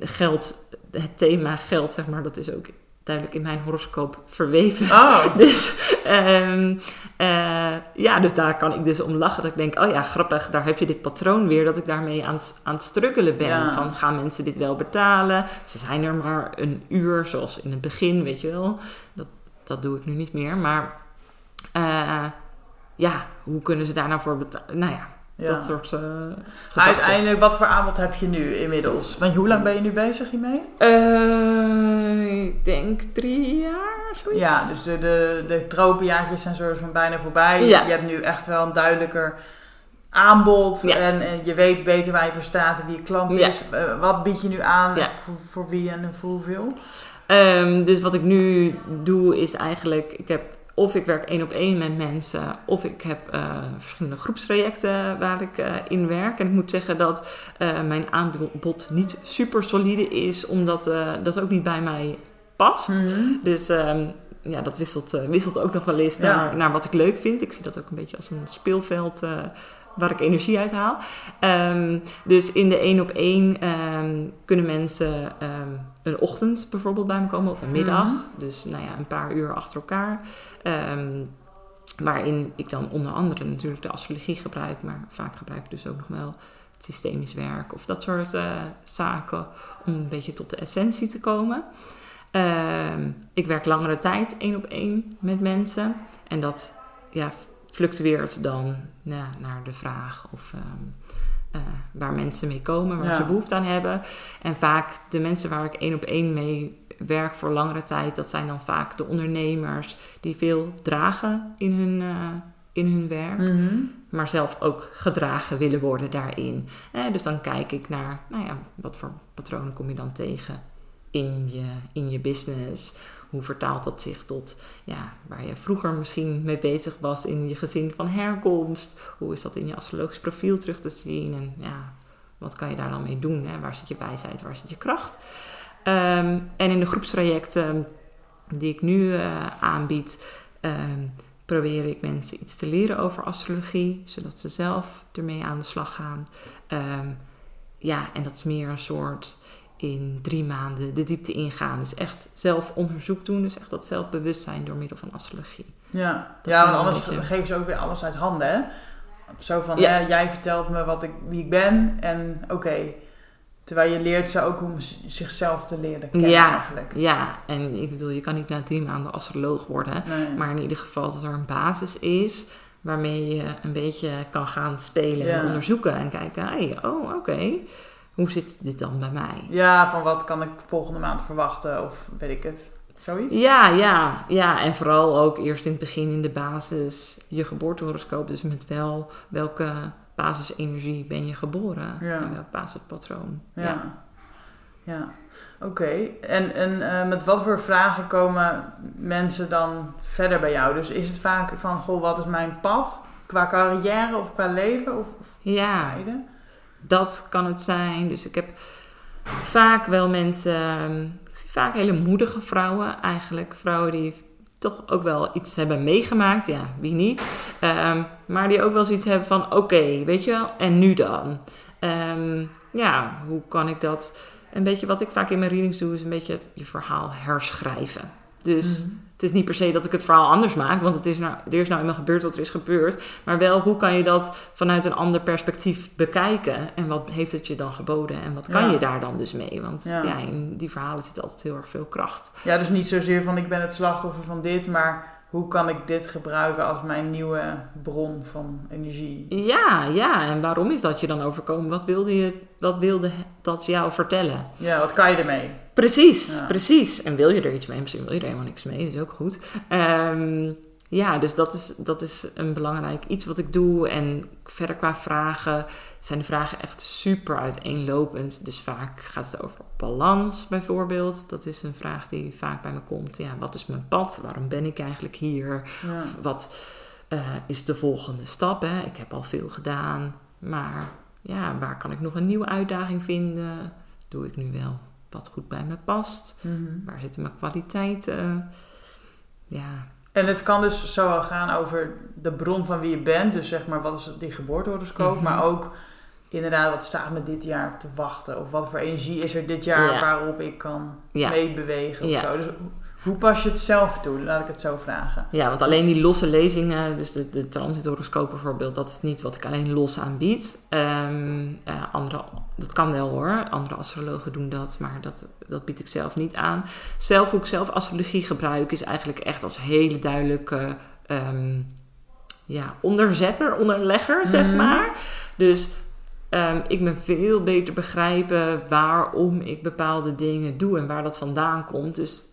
Speaker 2: geld, het thema geld, zeg maar, dat is ook duidelijk in mijn horoscoop verweven.
Speaker 1: oh,
Speaker 2: Dus, ehm, eh, ja, dus daar kan ik dus om lachen. Dat ik denk, oh ja, grappig, daar heb je dit patroon weer. Dat ik daarmee aan, het- aan het struggelen ben.
Speaker 1: Ja.
Speaker 2: Van, gaan mensen dit wel betalen? Ze zijn er maar een uur, zoals in het begin, weet je wel. Dat, dat doe ik nu niet meer. Maar eh, ja, hoe kunnen ze daar nou voor betalen? Nou ja,
Speaker 1: ja.
Speaker 2: dat soort uh,
Speaker 1: Maar uiteindelijk, wat voor aanbod heb je nu inmiddels? Want hoe lang ben je nu bezig hiermee?
Speaker 2: Eh, ik denk drie jaar, zoiets.
Speaker 1: Ja, dus de, de, de tropenjaartjes zijn soort van bijna voorbij.
Speaker 2: Ja.
Speaker 1: Je hebt nu echt wel een duidelijker aanbod.
Speaker 2: Ja.
Speaker 1: En, en je weet beter waar je voor staat en wie je klant
Speaker 2: Ja.
Speaker 1: is. Eh, wat bied je nu aan?
Speaker 2: Ja.
Speaker 1: Voor, voor wie en voor hoeveel?
Speaker 2: Ehm, dus wat ik nu doe is eigenlijk, ik heb of ik werk één op één met mensen, of ik heb eh, verschillende groepstrajecten waar ik eh, in werk. En ik moet zeggen dat eh, mijn aanbod niet super solide is, omdat dat ook niet bij mij past.
Speaker 1: Mhm.
Speaker 2: Dus ehm, ja, dat wisselt, wisselt ook nog wel eens
Speaker 1: Ja.
Speaker 2: naar, naar wat ik leuk vind. Ik zie dat ook een beetje als een speelveld waar ik energie uit haal. Ehm, dus in de één op één ehm, kunnen mensen ehm, een ochtend bijvoorbeeld bij me komen of een middag.
Speaker 1: Mhm.
Speaker 2: Dus nou ja, een paar uur achter elkaar. Waarin ik dan onder andere natuurlijk de astrologie gebruik, maar vaak gebruik ik dus ook nog wel het systemisch werk of dat soort eh, zaken om een beetje tot de essentie te komen. Ik werk langere tijd één op één met mensen. En dat ja, fluctueert dan ja, naar de vraag of ehm, eh, waar mensen mee komen, waar
Speaker 1: Ja.
Speaker 2: ze behoefte aan hebben. En vaak de mensen waar ik één op één mee werk voor langere tijd, dat zijn dan vaak de ondernemers die veel dragen in hun, eh, in hun werk
Speaker 1: Mhm.
Speaker 2: maar zelf ook gedragen willen worden daarin. Eh, dus dan kijk ik naar, nou ja, wat voor patronen kom je dan tegen in je, in je business? Hoe vertaalt dat zich tot ja, waar je vroeger misschien mee bezig was in je gezin van herkomst? Hoe is dat in je astrologisch profiel terug te zien? En ja, wat kan je daar dan mee doen? Hè? Waar zit je wijsheid, waar zit je kracht? Ehm, en in de groepstrajecten die ik nu uh, aanbied, um, probeer ik mensen iets te leren over astrologie, zodat ze zelf ermee aan de slag gaan. Um, ja, en dat is meer een soort in drie maanden de diepte ingaan. Dus echt zelf onderzoek doen. Dus echt dat zelfbewustzijn door middel van astrologie.
Speaker 1: Ja, ja want anders beetje... geven ze ook weer alles uit handen. Hè? Zo van, ja. jij vertelt me wat ik, wie ik ben en oké. Terwijl je leert ze ook om zichzelf te leren kennen
Speaker 2: ja,
Speaker 1: eigenlijk.
Speaker 2: Ja, en ik bedoel, je kan niet na drie maanden astroloog worden. Maar in ieder geval dat er een basis is waarmee je een beetje kan gaan spelen en onderzoeken. En kijken, hey, oh oké, hoe zit dit dan bij mij?
Speaker 1: Ja, van wat kan ik volgende maand verwachten of weet ik het. Zoiets?
Speaker 2: Ja, ja, ja. En vooral ook eerst in het begin in de basis je geboortehoroscoop. Dus met wel welke basisenergie ben je geboren en welk basispatroon.
Speaker 1: Ja. ja. ja. Oké. En, en uh, met wat voor vragen komen mensen dan verder bij jou? Dus is het vaak van, goh, wat is mijn pad? Qua carrière of qua leven? Of, of
Speaker 2: ja? Dat kan het zijn. Dus ik heb vaak wel mensen, ik zie vaak hele moedige vrouwen eigenlijk. Vrouwen die toch ook wel iets hebben meegemaakt. Ja, wie niet? Um, maar die ook wel zoiets hebben van: oké, weet je wel, en nu dan? Um, ja, hoe kan ik dat? Een beetje wat ik vaak in mijn readings doe, is een beetje je verhaal herschrijven. Dus mhm. het is niet per se dat ik het verhaal anders maak, want het is nou, er is nou eenmaal gebeurd wat er is gebeurd. Maar wel, hoe kan je dat vanuit een ander perspectief bekijken? En wat heeft het je dan geboden? En wat kan je daar dan dus mee? Want ja. in die verhalen zit altijd heel erg veel kracht.
Speaker 1: Ja, dus niet zozeer van ik ben het slachtoffer van dit, maar hoe kan ik dit gebruiken als mijn nieuwe bron van energie?
Speaker 2: Ja, ja. En waarom is dat je dan overkomen? Wat wilde, je, wat wilde dat jou vertellen?
Speaker 1: Ja, wat kan je ermee?
Speaker 2: Precies, precies. En wil je er iets mee? Misschien wil je er helemaal niks mee, dat is ook goed. Um, ja, dus dat is, dat is een belangrijk iets wat ik doe. En verder qua vragen zijn de vragen echt super uiteenlopend. Dus vaak gaat het over balans bijvoorbeeld. Dat is een vraag die vaak bij me komt. Ja, wat is mijn pad? Waarom ben ik eigenlijk hier? wat uh, is de volgende stap? Hè? Ik heb al veel gedaan, maar ja, waar kan ik nog een nieuwe uitdaging vinden? Doe ik nu wel wat goed bij me past? Mhm. Waar zitten mijn kwaliteiten? Ja,
Speaker 1: en het kan dus zo gaan over de bron van wie je bent. Dus zeg maar, wat is die geboortehoroscoop. Mm Maar ook inderdaad, wat staat me dit jaar te wachten? Of wat voor energie is er dit jaar waarop ik kan meebewegen of zo. Dus hoe pas je het zelf toe? Laat ik het zo vragen.
Speaker 2: Ja, want alleen die losse lezingen, dus de, de transithoroscoop bijvoorbeeld, dat is niet wat ik alleen los aanbied. Um, andere, dat kan wel hoor, andere astrologen doen dat, maar dat, dat bied ik zelf niet aan. Zelf hoe ik zelf astrologie gebruik is eigenlijk echt als hele duidelijke um, ja, onderzetter, onderlegger, zeg mhm. maar. Dus Um, ik ben veel beter begrijpen waarom ik bepaalde dingen doe en waar dat vandaan komt. Dus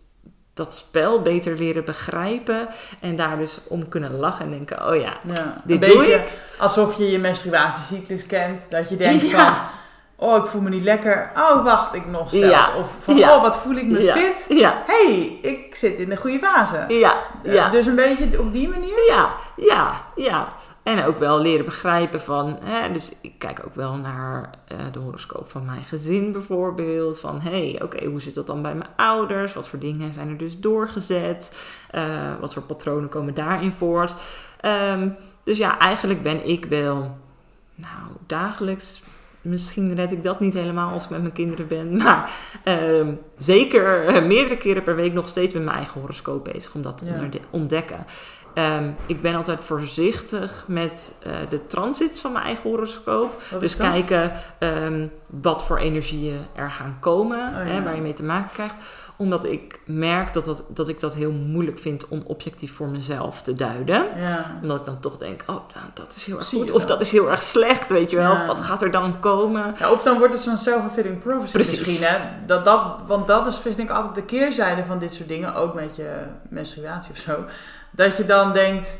Speaker 2: dat spel beter leren begrijpen en daar dus om kunnen lachen en denken, oh ja, ja dit doe ik.
Speaker 1: Alsof je je menstruatiecyclus kent, dat je denkt van, oh ik voel me niet lekker, oh wacht ik nog stelt. Of van, oh wat voel ik me fit, hey, ik zit in de goede fase. Ja. Ja. dus een beetje op die manier?
Speaker 2: Ja, ja, ja. En ook wel leren begrijpen van, hè, dus ik kijk ook wel naar uh, de horoscoop van mijn gezin bijvoorbeeld. Van hé, hey, oké, hoe zit dat dan bij mijn ouders? Wat voor dingen zijn er dus doorgezet? Uh, wat voor patronen komen daarin voort? Um, dus ja, eigenlijk ben ik wel, nou, dagelijks. Misschien red ik dat niet helemaal als ik met mijn kinderen ben. Maar um, zeker uh, meerdere keren per week nog steeds met mijn eigen horoscoop bezig om dat te ja. ontdekken. Ehm, ik ben altijd voorzichtig met uh, de transits van mijn eigen horoscoop. Dus kijken um, wat voor energieën er gaan komen, oh, hè, waar je mee te maken krijgt. Omdat ik merk dat, dat, dat ik dat heel moeilijk vind om objectief voor mezelf te duiden. Ja. Omdat ik dan toch denk, oh, nou, dat is heel erg goed. Of dat is heel erg slecht, weet je wel. Of wat gaat er dan komen?
Speaker 1: of dan wordt het zo'n self-fulfilling prophecy misschien. Hè? Dat, dat, want dat is vind ik altijd de keerzijde van dit soort dingen. Ook met je menstruatie of zo dat je dan denkt,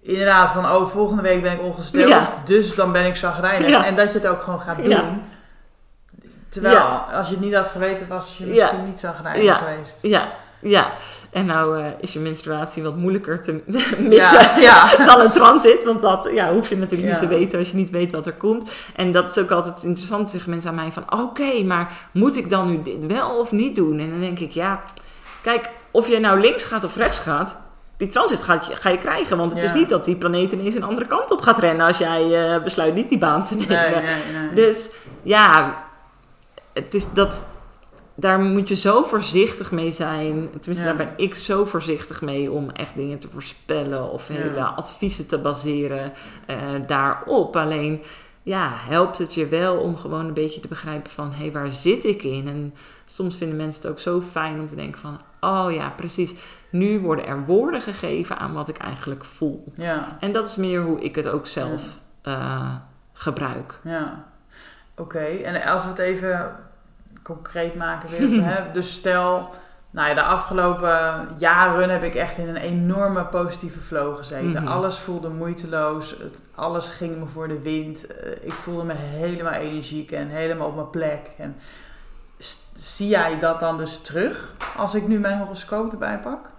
Speaker 1: inderdaad, van oh, volgende week ben ik ongesteld, dus dan ben ik zagrijnig. En dat je het ook gewoon gaat doen. Terwijl, als je het niet had geweten, was je misschien niet zagrijnig geweest.
Speaker 2: Ja, Ja, en nou eh, is je menstruatie wat moeilijker te missen
Speaker 1: Ja, ja.
Speaker 2: dan een transit. Want dat ja, hoef je natuurlijk niet
Speaker 1: Ja.
Speaker 2: te weten als je niet weet wat er komt. En dat is ook altijd interessant. Zeggen mensen aan mij van... Oké, maar moet ik dan nu dit wel of niet doen? En dan denk ik, ja... Kijk, of je nou links gaat of rechts gaat... Die transit gaat je, ga je krijgen. Want het
Speaker 1: Ja.
Speaker 2: is niet dat die planeet ineens een andere kant op gaat rennen... als jij eh, besluit niet die baan te nemen.
Speaker 1: Nee, nee, nee.
Speaker 2: Dus ja, het is dat, daar moet je zo voorzichtig mee zijn. Tenminste,
Speaker 1: Ja.
Speaker 2: daar ben ik zo voorzichtig mee om echt dingen te voorspellen of
Speaker 1: Ja.
Speaker 2: hele adviezen te baseren eh, daarop. Alleen ja, helpt het je wel om gewoon een beetje te begrijpen van hé, hey, waar zit ik in? En soms vinden mensen het ook zo fijn om te denken van oh ja, precies. Nu worden er woorden gegeven aan wat ik eigenlijk voel.
Speaker 1: Ja,
Speaker 2: En dat is meer hoe ik het ook zelf eh, gebruik.
Speaker 1: ja. Oké, en als we het even concreet maken weer. hè? Dus stel, nou ja, de afgelopen jaren heb ik echt in een enorme positieve flow gezeten.
Speaker 2: Mhm.
Speaker 1: Alles voelde moeiteloos. Het, alles ging me voor de wind. Eh, ik voelde me helemaal energiek en helemaal op mijn plek. En zie jij dat dan dus terug als ik nu mijn horoscoop erbij pak?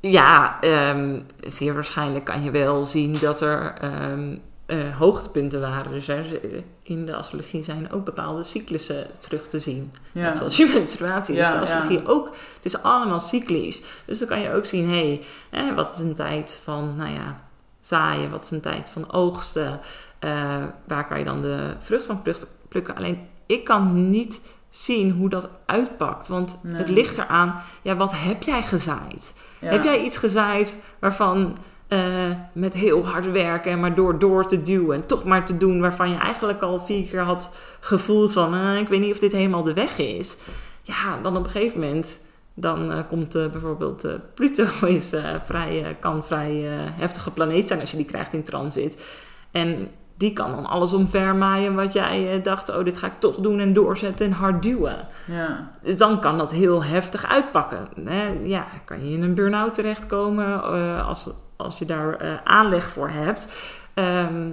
Speaker 2: Ja, ehm, zeer waarschijnlijk kan je wel zien dat er ehm, eh, hoogtepunten waren. Dus er, in de astrologie zijn ook bepaalde cyclussen terug te zien.
Speaker 1: Ja.
Speaker 2: Net zoals je menstruatie is de astrologie
Speaker 1: ja.
Speaker 2: ook. Het is allemaal cyclisch. Dus dan kan je ook zien, hé, hey, eh, wat is een tijd van, nou ja, zaaien? Wat is een tijd van oogsten? Eh, waar kan je dan de vrucht van pluk- plukken? Alleen, ik kan niet zien hoe dat uitpakt. Want
Speaker 1: Nee.
Speaker 2: het ligt eraan, ja, wat heb jij gezaaid? Heb jij iets gezaaid waarvan eh, met heel hard werken en maar door, door te duwen en toch maar te doen waarvan je eigenlijk al vier keer had gevoeld van eh, ik weet niet of dit helemaal de weg is. Ja, dan op een gegeven moment dan eh, komt bijvoorbeeld Pluto is vrij, kan vrij heftige planeet zijn als je die krijgt in transit. En die kan dan alles omvermaaien wat jij dacht, oh dit ga ik toch doen en doorzetten en hard duwen.
Speaker 1: Ja.
Speaker 2: Dus dan kan dat heel heftig uitpakken. Hè? Ja, kan je in een burn-out terechtkomen als, als je daar eh, aanleg voor hebt. Ehm,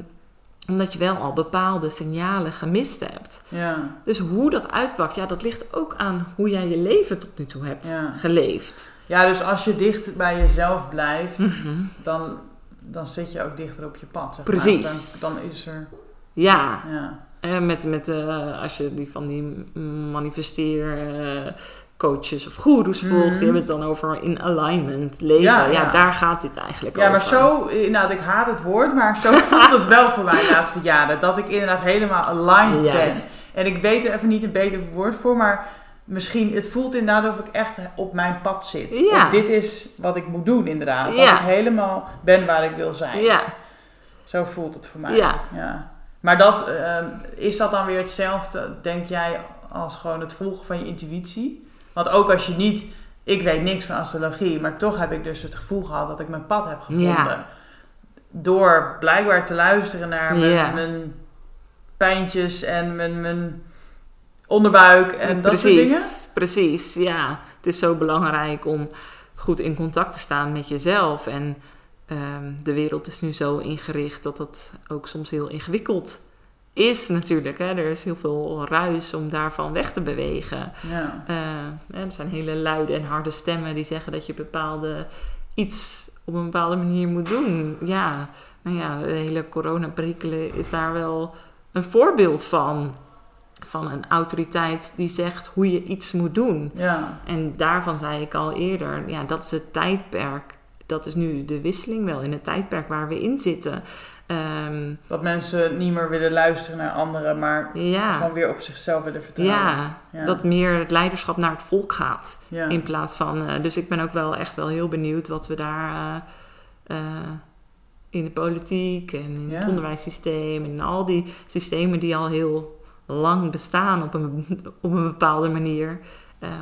Speaker 2: omdat je wel al bepaalde signalen gemist hebt.
Speaker 1: Ja.
Speaker 2: Dus hoe dat uitpakt, ja, dat ligt ook aan hoe jij je leven tot nu toe hebt
Speaker 1: Ja.
Speaker 2: geleefd.
Speaker 1: ja, dus als je dicht bij jezelf blijft,
Speaker 2: Mhm.
Speaker 1: dan, dan zit je ook dichter op je pad. Zeg
Speaker 2: Precies.
Speaker 1: Dan, dan is er.
Speaker 2: Ja,
Speaker 1: Ja.
Speaker 2: eh, met, met eh, als je die van die manifesteer coaches of goeroes volgt,
Speaker 1: Mhm.
Speaker 2: die hebben het dan over in alignment leven.
Speaker 1: Ja,
Speaker 2: Ja,
Speaker 1: ja.
Speaker 2: daar gaat dit eigenlijk
Speaker 1: ja,
Speaker 2: over.
Speaker 1: maar zo, inderdaad, ik haat het woord, maar zo voelt het wel voor mij de laatste jaren. Dat ik inderdaad helemaal aligned ben. En ik weet er even niet een beter woord voor, maar misschien, het voelt inderdaad of ik echt op mijn pad zit.
Speaker 2: Ja.
Speaker 1: Of dit is wat ik moet doen, inderdaad. Dat
Speaker 2: Ja.
Speaker 1: ik helemaal ben waar ik wil zijn.
Speaker 2: Ja,
Speaker 1: Zo voelt het voor mij.
Speaker 2: Ja.
Speaker 1: Maar dat, ehm, is dat dan weer hetzelfde, denk jij, als gewoon het volgen van je intuïtie? Want ook als je niet, ik weet niks van astrologie, maar toch heb ik dus het gevoel gehad dat ik mijn pad heb gevonden.
Speaker 2: Ja.
Speaker 1: Door blijkbaar te luisteren naar mijn,
Speaker 2: Ja.
Speaker 1: mijn pijntjes en mijn, mijn onderbuik en dat soort dingen.
Speaker 2: Precies, ja. Het is zo belangrijk om goed in contact te staan met jezelf. En ehm, de wereld is nu zo ingericht dat dat ook soms heel ingewikkeld is natuurlijk. Hè. Er is heel veel ruis om daarvan weg te bewegen.
Speaker 1: Ja.
Speaker 2: Eh, er zijn hele luide en harde stemmen die zeggen dat je bepaalde iets op een bepaalde manier moet doen. Ja, nou ja, de hele coronaperikelen is daar wel een voorbeeld van. Van een autoriteit die zegt hoe je iets moet doen.
Speaker 1: ja.
Speaker 2: En daarvan zei ik al eerder, ja, dat is het tijdperk. Dat is nu de wisseling wel in het tijdperk waar we in zitten. Ehm,
Speaker 1: Dat mensen niet meer willen luisteren naar anderen, maar
Speaker 2: ja,
Speaker 1: gewoon weer op zichzelf willen vertrouwen.
Speaker 2: ja,
Speaker 1: Ja.
Speaker 2: dat meer het leiderschap naar het volk gaat.
Speaker 1: ja.
Speaker 2: In plaats van. eh, dus ik ben ook wel echt wel heel benieuwd wat we daar eh, eh, in de politiek en in het onderwijssysteem en in al die systemen die al heel lang bestaan op een, op een bepaalde manier,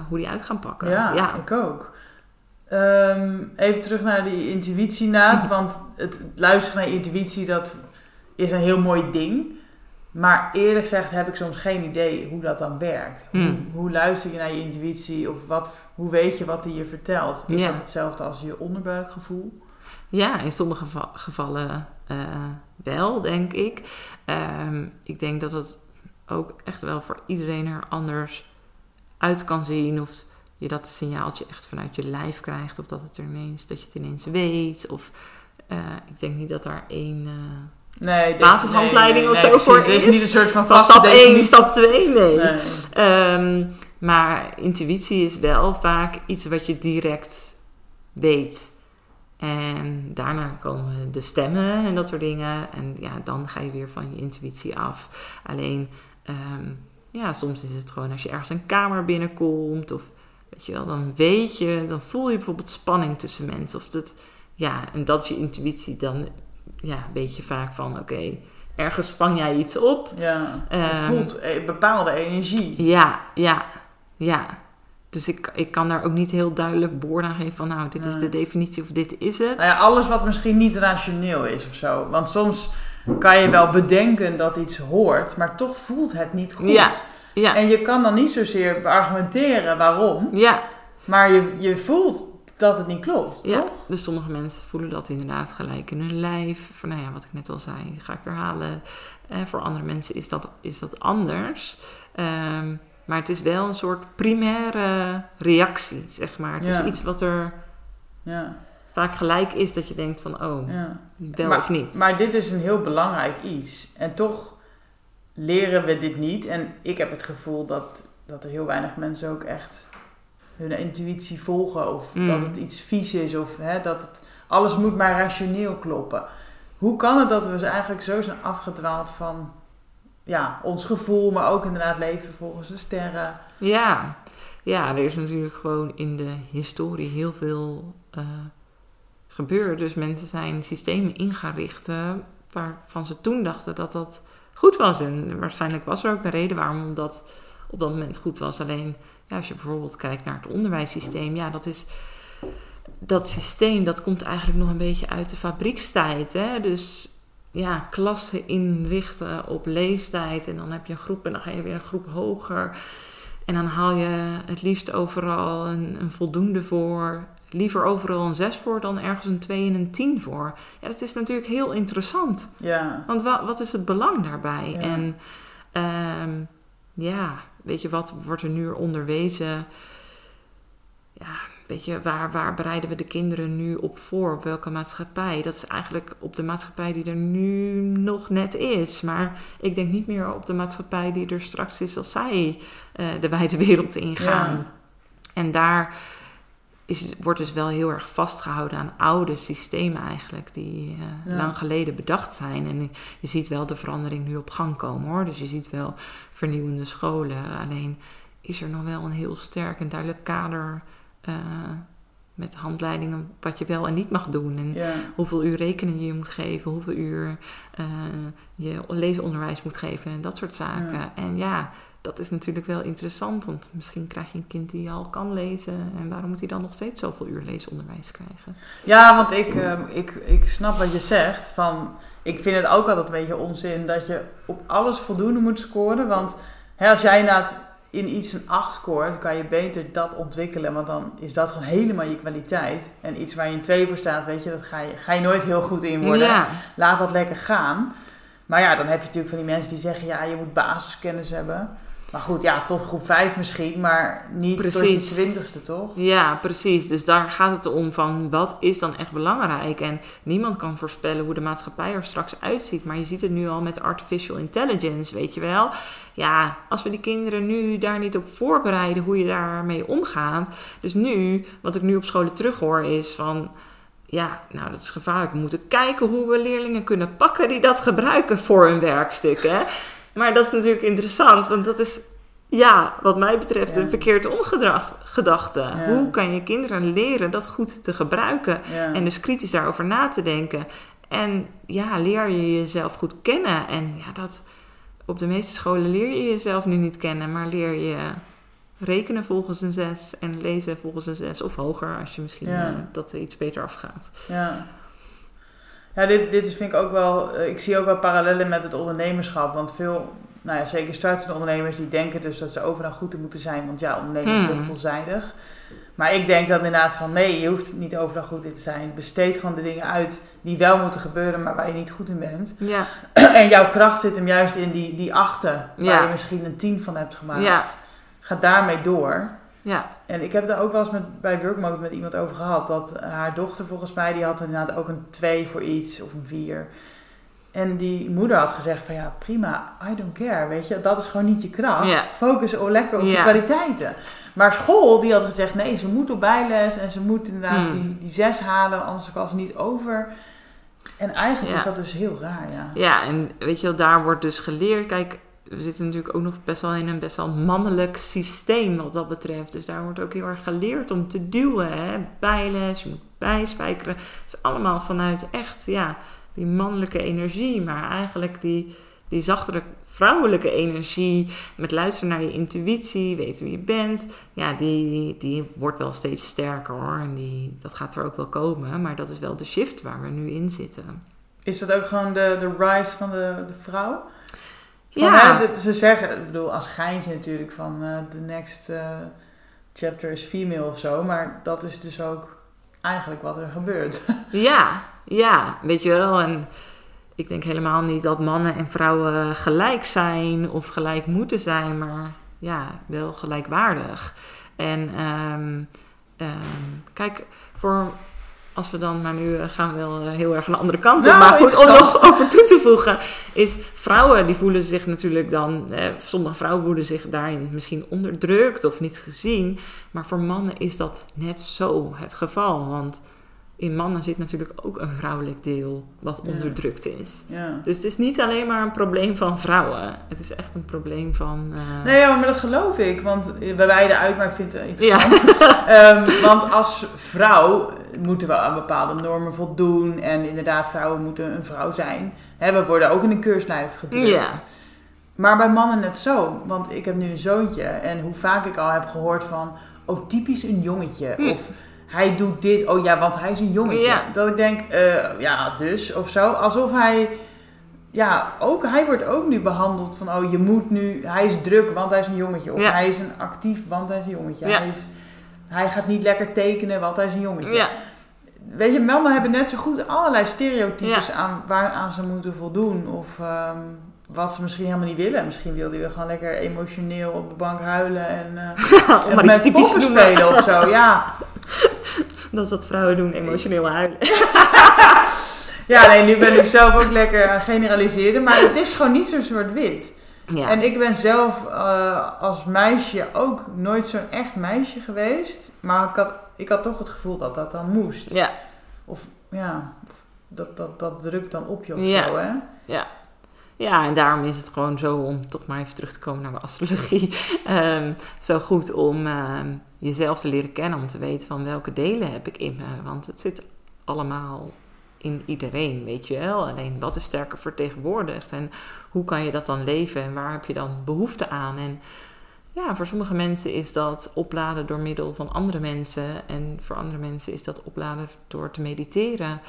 Speaker 2: hoe die uit gaan pakken.
Speaker 1: Ja,
Speaker 2: ja.
Speaker 1: ik ook. Ehm, even terug naar die intuïtie, Naad. Want het luisteren naar je intuïtie, dat is een heel mooi ding. Maar eerlijk gezegd heb ik soms geen idee hoe dat dan werkt.
Speaker 2: Hmm.
Speaker 1: Hoe, hoe luister je naar je intuïtie? Of wat, hoe weet je wat die je vertelt? Is dat hetzelfde als je onderbuikgevoel?
Speaker 2: Ja, in sommige geva- gevallen eh, wel, denk ik. Ehm, ik denk dat het ook echt wel voor iedereen er anders uit kan zien. Of je dat signaaltje echt vanuit je lijf krijgt. Of dat, het er ineens, dat je het ineens weet. Of eh, ik denk niet dat daar één uh,
Speaker 1: nee,
Speaker 2: basishandleiding
Speaker 1: nee,
Speaker 2: of zo voor is.
Speaker 1: Niet een soort van, vaste
Speaker 2: stap 1,
Speaker 1: definitie.
Speaker 2: stap 2, nee.
Speaker 1: Nee.
Speaker 2: Ehm, maar intuïtie is wel vaak iets wat je direct weet. En daarna komen de stemmen en dat soort dingen. En ja, dan ga je weer van je intuïtie af. Alleen, ehm, ja, soms is het gewoon als je ergens een kamer binnenkomt. Of weet je wel, dan weet je, dan voel je bijvoorbeeld spanning tussen mensen. Of dat, ja, en dat is je intuïtie. Dan ja, weet je vaak van, oké, ergens vang jij iets op.
Speaker 1: Ja, je
Speaker 2: Ehm,
Speaker 1: voelt een bepaalde energie.
Speaker 2: Ja, ja, ja. Dus ik, ik kan daar ook niet heel duidelijk woord aan geven van nou, dit is de definitie of dit is het.
Speaker 1: Nou ja, alles wat misschien niet rationeel is of zo. Want soms kan je wel bedenken dat iets hoort, maar toch voelt het niet goed.
Speaker 2: Ja, ja,
Speaker 1: En je kan dan niet zozeer beargumenteren waarom,
Speaker 2: ja,
Speaker 1: maar je, je voelt dat het niet klopt,
Speaker 2: ja.
Speaker 1: toch?
Speaker 2: Dus sommige mensen voelen dat inderdaad gelijk in hun lijf. Van nou ja, wat ik net al zei, ga ik herhalen. En voor andere mensen is dat, is dat anders. Ehm, maar het is wel een soort primaire reactie, zeg maar. Het
Speaker 1: Ja.
Speaker 2: is iets wat er
Speaker 1: Ja,
Speaker 2: vaak gelijk is dat je denkt van oh, wel of niet.
Speaker 1: Maar dit is een heel belangrijk iets. En toch leren we dit niet. En ik heb het gevoel dat, dat er heel weinig mensen ook echt hun intuïtie volgen. Of
Speaker 2: Mm.
Speaker 1: dat het iets vies is. Of hè, dat het, alles moet maar rationeel kloppen. Hoe kan het dat we eigenlijk zo zijn afgedwaald van ja, ons gevoel, maar ook inderdaad leven volgens de sterren?
Speaker 2: Ja. ja, er is natuurlijk gewoon in de historie heel veel eh, gebeurd. Dus mensen zijn systemen ingericht eh, waarvan ze toen dachten dat dat goed was. En waarschijnlijk was er ook een reden waarom dat op dat moment goed was. Alleen ja, als je bijvoorbeeld kijkt naar het onderwijssysteem, ja, dat is. Dat systeem dat komt eigenlijk nog een beetje uit de fabriekstijd. Hè? Dus ja, klassen inrichten op leeftijd. En dan heb je een groep en dan ga je weer een groep hoger. En dan haal je het liefst overal een, een voldoende voor. Liever overal een 6 voor dan ergens een 2 en een 10 voor. Ja, dat is natuurlijk heel interessant.
Speaker 1: Ja,
Speaker 2: Want wa- wat is het belang daarbij?
Speaker 1: Ja.
Speaker 2: En ehm, ja, weet je, wat wordt er nu onderwezen? Ja, weet je, waar, waar bereiden we de kinderen nu op voor? Op welke maatschappij? Dat is eigenlijk op de maatschappij die er nu nog net is. Maar ik denk niet meer op de maatschappij die er straks is als zij eh, de wijde wereld ingaan.
Speaker 1: Ja.
Speaker 2: En daar is, wordt dus wel heel erg vastgehouden aan oude systemen eigenlijk, die eh,
Speaker 1: Ja.
Speaker 2: lang geleden bedacht zijn. En je ziet wel de verandering nu op gang komen hoor. Dus je ziet wel vernieuwende scholen. Alleen is er nog wel een heel sterk en duidelijk kader eh, met handleidingen wat je wel en niet mag doen. En
Speaker 1: ja.
Speaker 2: hoeveel uur rekenen je moet geven, hoeveel uur eh, je leesonderwijs moet geven en dat soort zaken.
Speaker 1: Ja.
Speaker 2: En ja, dat is natuurlijk wel interessant, want misschien krijg je een kind die al kan lezen en waarom moet hij dan nog steeds zoveel uur leesonderwijs krijgen?
Speaker 1: Ja, want ik, ehm, ik, ik snap wat je zegt. Van, ik vind het ook altijd een beetje onzin dat je op alles voldoende moet scoren. Want hè, als jij in iets een 8 scoort, kan je beter dat ontwikkelen. Want dan is dat gewoon helemaal je kwaliteit. En iets waar je een 2 voor staat, weet je, dat ga je, ga je nooit heel goed in worden.
Speaker 2: Ja,
Speaker 1: Laat dat lekker gaan. Maar ja, dan heb je natuurlijk van die mensen die zeggen, ja, je moet basiskennis hebben. Maar goed, ja, tot groep 5 misschien, maar niet tot je
Speaker 2: Precies.
Speaker 1: twintigste, toch?
Speaker 2: ja, precies. Dus daar gaat het om van wat is dan echt belangrijk. En niemand kan voorspellen hoe de maatschappij er straks uitziet. Maar je ziet het nu al met artificial intelligence, weet je wel. Ja, als we die kinderen nu daar niet op voorbereiden hoe je daarmee omgaat. Dus nu, wat ik nu op scholen terughoor is van... Ja, nou dat is gevaarlijk. We moeten kijken hoe we leerlingen kunnen pakken die dat gebruiken voor hun werkstuk. Hè? Maar dat is natuurlijk interessant, want dat is, ja, wat mij betreft,
Speaker 1: Ja.
Speaker 2: een verkeerd omgedrag, gedachte.
Speaker 1: Ja.
Speaker 2: Hoe kan je kinderen leren dat goed te gebruiken
Speaker 1: Ja.
Speaker 2: en dus kritisch daarover na te denken? En ja, leer je jezelf goed kennen. En ja, dat, op de meeste scholen leer je jezelf nu niet kennen, maar leer je rekenen volgens een 6 en lezen volgens een 6 of hoger als je misschien eh, dat er iets beter afgaat.
Speaker 1: Ja. Ja, dit, dit is, vind ik ook wel... eh, Ik zie ook wel parallellen met het ondernemerschap. Want veel, nou ja, zeker startende ondernemers... die denken dus dat ze overal goed in moeten zijn. Want ja, ondernemen is heel
Speaker 2: Hmm.
Speaker 1: veelzijdig. Maar ik denk dan inderdaad van... Nee, je hoeft niet overal goed in te zijn. Besteed gewoon de dingen uit die wel moeten gebeuren... maar waar je niet goed in bent.
Speaker 2: Ja,
Speaker 1: en jouw kracht zit hem juist in die, die achten... waar
Speaker 2: Ja.
Speaker 1: je misschien een tien van hebt gemaakt.
Speaker 2: Ja.
Speaker 1: Ga daarmee door.
Speaker 2: Ja.
Speaker 1: En ik heb daar ook wel eens met, bij Workmode met iemand over gehad. Dat haar dochter volgens mij, die had inderdaad ook een 2 voor iets of een 4. En die moeder had gezegd van ja, prima, I don't care, weet je. Dat is gewoon niet je kracht. Focus lekker op je
Speaker 2: Ja.
Speaker 1: kwaliteiten. Maar school, die had gezegd nee, ze moet op bijles en ze moet inderdaad
Speaker 2: Hmm.
Speaker 1: die, die 6 halen, anders kan ze niet over. En eigenlijk
Speaker 2: Ja.
Speaker 1: is dat dus heel raar, ja.
Speaker 2: Ja, en weet je wel, daar wordt dus geleerd. Kijk, we zitten natuurlijk ook nog best wel in een best wel mannelijk systeem wat dat betreft. Dus daar wordt ook heel erg geleerd om te duwen. Hè? Bijles, je moet bijspijkeren. Het is allemaal vanuit echt, ja, die mannelijke energie. Maar eigenlijk die, die zachtere vrouwelijke energie. Met luisteren naar je intuïtie, weten wie je bent. Ja, die, die wordt wel steeds sterker hoor. En die, dat gaat er ook wel komen. Maar dat is wel de shift waar we nu in zitten.
Speaker 1: Is dat ook gewoon de, de rise van de, de vrouw? Van,
Speaker 2: Ja.
Speaker 1: hè, ze zeggen, ik bedoel, als geintje natuurlijk van eh the next eh, chapter is female of zo. Maar dat is dus ook eigenlijk wat er gebeurt.
Speaker 2: Ja, ja, weet je wel. En ik denk helemaal niet dat mannen en vrouwen gelijk zijn of gelijk moeten zijn, maar ja, wel gelijkwaardig. En ehm, kijk, voor als we dan, maar nu eh, gaan we wel eh, heel erg aan de andere kant op.
Speaker 1: Nou,
Speaker 2: maar goed, om nog over toe te voegen, is vrouwen die voelen zich natuurlijk dan, eh, sommige vrouwen voelen zich daarin misschien onderdrukt of niet gezien. Maar voor mannen is dat net zo het geval. Want in mannen zit natuurlijk ook een vrouwelijk deel wat
Speaker 1: Ja.
Speaker 2: onderdrukt is.
Speaker 1: ja.
Speaker 2: Dus het is niet alleen maar een probleem van vrouwen. Het is echt een probleem van. eh,
Speaker 1: Nee, ja, maar dat geloof ik. Want bij wijde uit, maar ik vind het wel
Speaker 2: ja.
Speaker 1: interessant. Ehm, want als vrouw moeten we aan bepaalde normen voldoen. En inderdaad, vrouwen moeten een vrouw zijn. We worden ook in een keurslijf gedrukt.
Speaker 2: Ja.
Speaker 1: Maar bij mannen net zo. Want ik heb nu een zoontje. En hoe vaak ik al heb gehoord van... Oh, typisch een jongetje.
Speaker 2: Hm.
Speaker 1: Of hij doet dit. Oh ja, want hij is een jongetje.
Speaker 2: Ja.
Speaker 1: Dat ik denk, eh, ja, dus. Of zo. Alsof hij... Ja, ook, hij wordt ook nu behandeld van... Oh, je moet nu... Hij is druk, want hij is een jongetje. Of
Speaker 2: Ja.
Speaker 1: hij is een actief, want hij is een jongetje.
Speaker 2: Ja.
Speaker 1: Hij, is, hij gaat niet lekker tekenen, want hij is een jongetje.
Speaker 2: ja.
Speaker 1: Weet je, mannen hebben net zo goed allerlei stereotypes aan, waaraan ze moeten voldoen. Of ehm, wat ze misschien helemaal niet willen. Misschien wil hij wel gewoon lekker emotioneel op de bank huilen en,
Speaker 2: Om
Speaker 1: en met
Speaker 2: typisch
Speaker 1: spelen of zo. Ja.
Speaker 2: Dat is wat vrouwen doen, emotioneel huilen.
Speaker 1: ja, nee, nu ben ik zelf ook lekker aan het generaliseren. Maar het is gewoon niet zo zwart-wit.
Speaker 2: Ja.
Speaker 1: En ik ben zelf eh, als meisje ook nooit zo'n echt meisje geweest. Maar ik had, ik had toch het gevoel dat dat dan moest.
Speaker 2: ja.
Speaker 1: Of ja, dat, dat, dat drukt dan op je of
Speaker 2: Ja.
Speaker 1: zo, hè?
Speaker 2: Ja, en daarom is het gewoon zo om toch maar even terug te komen naar de astrologie. ehm, zo goed om ehm, jezelf te leren kennen, om te weten van welke delen heb ik in me. Want het zit allemaal in iedereen, weet je wel. Alleen wat is sterker vertegenwoordigd en hoe kan je dat dan leven en waar heb je dan behoefte aan? En ja, voor sommige mensen is dat opladen door middel van andere mensen en voor andere mensen is dat opladen door te mediteren.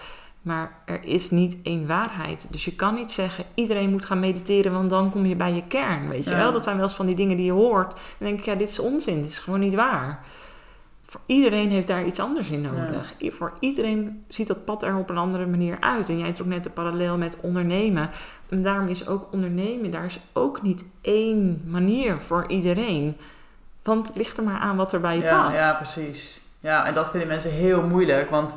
Speaker 2: Maar er is niet één waarheid. Dus je kan niet zeggen, iedereen moet gaan mediteren, want dan kom je bij je kern. Weet je
Speaker 1: Ja.
Speaker 2: wel? Dat zijn wel eens van die dingen die je hoort. Dan denk ik, ja, dit is onzin. Dit is gewoon niet waar. Voor iedereen heeft daar iets anders in nodig. Voor iedereen ziet dat pad er op een andere manier uit. En jij trok net de parallel met ondernemen. En daarom is ook ondernemen, daar is ook niet één manier voor iedereen. Want het ligt er maar aan wat er bij je
Speaker 1: ja,
Speaker 2: past.
Speaker 1: Ja, precies. Ja, en dat vinden mensen heel moeilijk. Want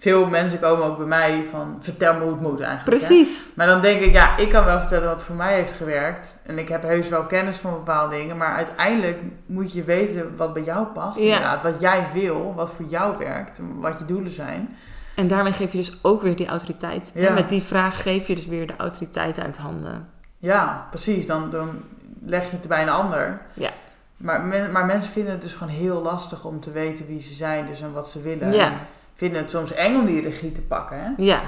Speaker 1: veel mensen komen ook bij mij van... Vertel me hoe het moet eigenlijk. hè.
Speaker 2: Precies.
Speaker 1: Maar dan denk ik, ja, ik kan wel vertellen wat voor mij heeft gewerkt. En ik heb heus wel kennis van bepaalde dingen. Maar uiteindelijk moet je weten wat bij jou past.
Speaker 2: Ja.
Speaker 1: Inderdaad. Wat jij wil, wat voor jou werkt. Wat je doelen zijn.
Speaker 2: En daarmee geef je dus ook weer die autoriteit.
Speaker 1: Ja.
Speaker 2: En met die vraag geef je dus weer de autoriteit uit handen.
Speaker 1: Ja, precies. Dan, dan leg je het bij een ander.
Speaker 2: Ja.
Speaker 1: Maar, men- maar mensen vinden het dus gewoon heel lastig om te weten wie ze zijn. Dus en wat ze willen.
Speaker 2: Ja.
Speaker 1: En vinden het soms eng om die regie te pakken. Hè?
Speaker 2: Ja,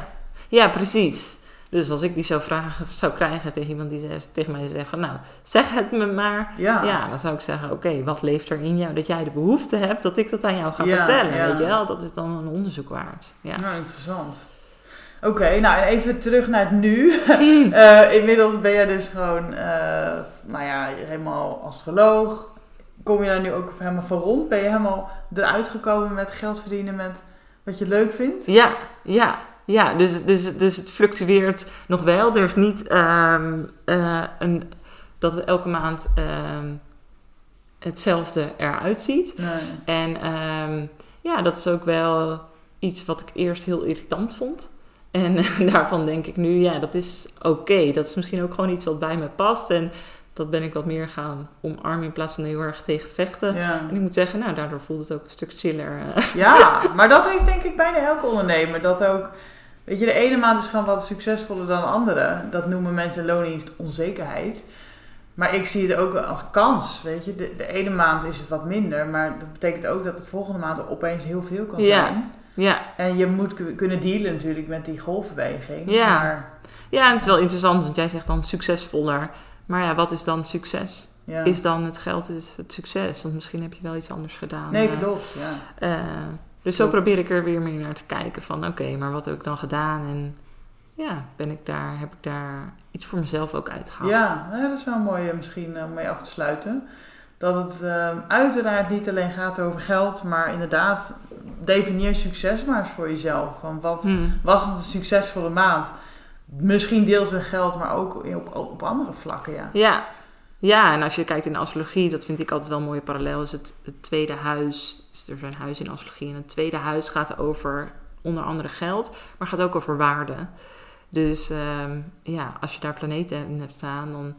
Speaker 2: ja precies. Dus als ik die zou vragen, zou krijgen tegen iemand die zegt, tegen mij zegt van nou, zeg het me maar.
Speaker 1: Ja.
Speaker 2: Ja, dan zou ik zeggen, oké, wat leeft er in jou dat jij de behoefte hebt dat ik dat aan jou ga
Speaker 1: Ja,
Speaker 2: vertellen,
Speaker 1: ja.
Speaker 2: weet je wel? Dat is dan een onderzoek waard. Ja.
Speaker 1: Nou, interessant. Oké, nou en even terug naar het nu. Eh, inmiddels ben je dus gewoon, eh, nou ja, helemaal astroloog. Kom je daar nu ook helemaal van rond? Ben je helemaal eruit gekomen met geld verdienen met wat je leuk vindt?
Speaker 2: Ja, ja, ja. Dus, dus, dus het fluctueert nog wel. Er is niet ehm, eh, een, dat het elke maand ehm, hetzelfde eruit ziet.
Speaker 1: Nee.
Speaker 2: En ehm, ja, dat is ook wel iets wat ik eerst heel irritant vond. En daarvan denk ik nu, ja, dat is oké. Dat is misschien ook gewoon iets wat bij me past. En dat ben ik wat meer gaan omarmen in plaats van heel erg tegen vechten.
Speaker 1: Ja.
Speaker 2: En ik moet zeggen, nou, daardoor voelt het ook een stuk chiller.
Speaker 1: ja, maar dat heeft denk ik bijna elke ondernemer. Dat ook, weet je, de ene maand is gewoon wat succesvoller dan de andere. Dat noemen mensen loondienst onzekerheid. Maar ik zie het ook als kans, weet je. De, de ene maand is het wat minder, maar dat betekent ook dat het volgende maand opeens heel veel kan
Speaker 2: Ja.
Speaker 1: zijn.
Speaker 2: Ja,
Speaker 1: En je moet ku- kunnen dealen natuurlijk met die golfbeweging.
Speaker 2: Ja.
Speaker 1: Maar,
Speaker 2: ja, en het is wel interessant, want jij zegt dan succesvoller. Maar ja, wat is dan succes?
Speaker 1: ja.
Speaker 2: Is dan het geld is het succes? Want misschien heb je wel iets anders gedaan.
Speaker 1: Nee,
Speaker 2: eh,
Speaker 1: klopt. Ja.
Speaker 2: eh, dus zo probeer ik er weer meer naar te kijken van oké, maar wat heb ik dan gedaan? En ja, ben ik daar, heb ik daar iets voor mezelf ook uitgehaald?
Speaker 1: Ja, dat is wel mooi eh, misschien om mee af te sluiten. Dat het eh, uiteraard niet alleen gaat over geld, maar inderdaad, definieer succes maar eens voor jezelf. Van wat
Speaker 2: Hm.
Speaker 1: was het een succesvolle maand? Misschien deels in geld, maar ook op, op andere vlakken, ja.
Speaker 2: Ja. ja, en als je kijkt in de astrologie, dat vind ik altijd wel een mooie parallel, is het, het tweede huis. Dus er zijn huizen in astrologie en het tweede huis gaat over onder andere geld, maar gaat ook over waarde. Dus ehm, ja, als je daar planeten in hebt staan, dan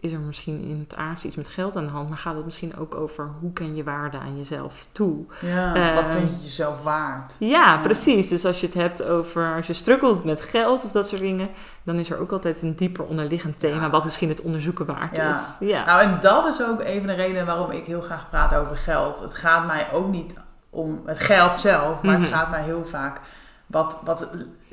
Speaker 2: is er misschien in het aardse iets met geld aan de hand, maar gaat het misschien ook over hoe ken je waarde aan jezelf toe?
Speaker 1: ja wat vind je jezelf waard?
Speaker 2: Ja,
Speaker 1: Ja.
Speaker 2: precies. Dus als je het hebt over, als je struggelt met geld of dat soort dingen, dan is er ook altijd een dieper onderliggend thema,
Speaker 1: Ja.
Speaker 2: wat misschien het onderzoeken waard
Speaker 1: Ja.
Speaker 2: is. Ja.
Speaker 1: Nou, en dat is ook een van de redenen waarom ik heel graag praat over geld. Het gaat mij ook niet om het geld zelf, maar
Speaker 2: Mhm.
Speaker 1: het gaat mij heel vaak. Wat, wat,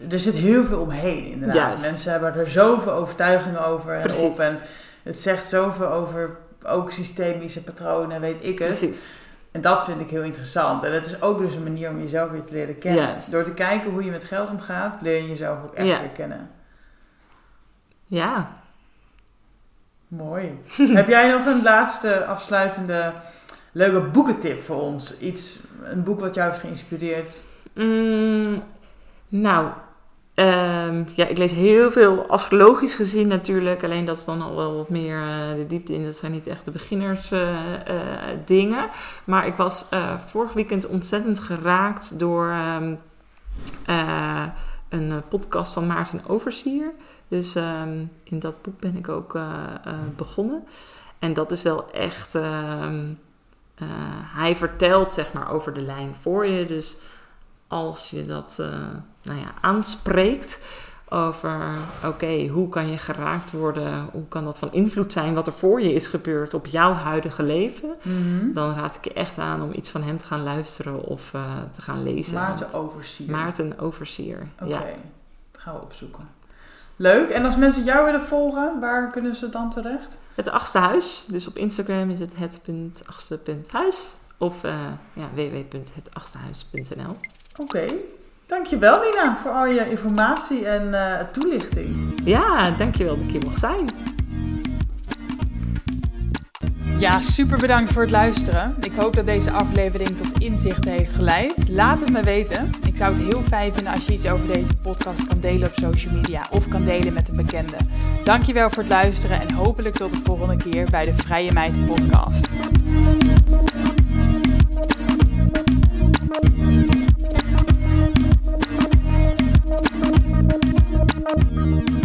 Speaker 1: er zit heel veel omheen, inderdaad.
Speaker 2: Juist.
Speaker 1: Mensen hebben er zoveel overtuigingen over en
Speaker 2: Precies.
Speaker 1: op. En het zegt zoveel over ook systemische patronen, weet ik het.
Speaker 2: Precies.
Speaker 1: En dat vind ik heel interessant. En het is ook dus een manier om jezelf weer te leren kennen.
Speaker 2: Juist.
Speaker 1: Door te kijken hoe je met geld omgaat, leer je jezelf ook echt
Speaker 2: Ja.
Speaker 1: weer kennen.
Speaker 2: Ja.
Speaker 1: Mooi. Heb jij nog een laatste afsluitende leuke boekentip voor ons? Iets, een boek wat jou heeft geïnspireerd?
Speaker 2: Mm, nou, ehm, ja, ik lees heel veel astrologisch gezien natuurlijk. Alleen dat is dan al wel wat meer eh, de diepte in. Dat zijn niet echt de beginners eh, eh, dingen. Maar ik was vorig weekend ontzettend geraakt door ehm, eh, een podcast van Maarten Oversier. Dus ehm, in dat boek ben ik ook begonnen. En dat is wel echt... hij vertelt zeg maar over de lijn voor je. Dus als je dat eh, nou ja, aanspreekt over, oké, hoe kan je geraakt worden? Hoe kan dat van invloed zijn wat er voor je is gebeurd op jouw huidige leven? Dan raad ik je echt aan om iets van hem te gaan luisteren of eh, te gaan lezen.
Speaker 1: Maarten Oversier.
Speaker 2: Maarten Oversier.
Speaker 1: Oké,
Speaker 2: Ja.
Speaker 1: dat gaan we opzoeken. Leuk. En als mensen jou willen volgen, waar kunnen ze dan terecht?
Speaker 2: Het achtste huis. Dus op Instagram is het het.achtste.huis of eh ja, www.hetachtstehuis.nl.
Speaker 1: Oké. Dankjewel Nina voor al je informatie en eh, toelichting.
Speaker 2: Ja, dankjewel dat ik hier mocht zijn.
Speaker 1: Ja, super bedankt voor het luisteren. Ik hoop dat deze aflevering tot inzichten heeft geleid. Laat het me weten. Ik zou het heel fijn vinden als je iets over deze podcast kan delen op social media of kan delen met een bekende. Dankjewel voor het luisteren en hopelijk tot de volgende keer bij de Vrije Meid podcast. Música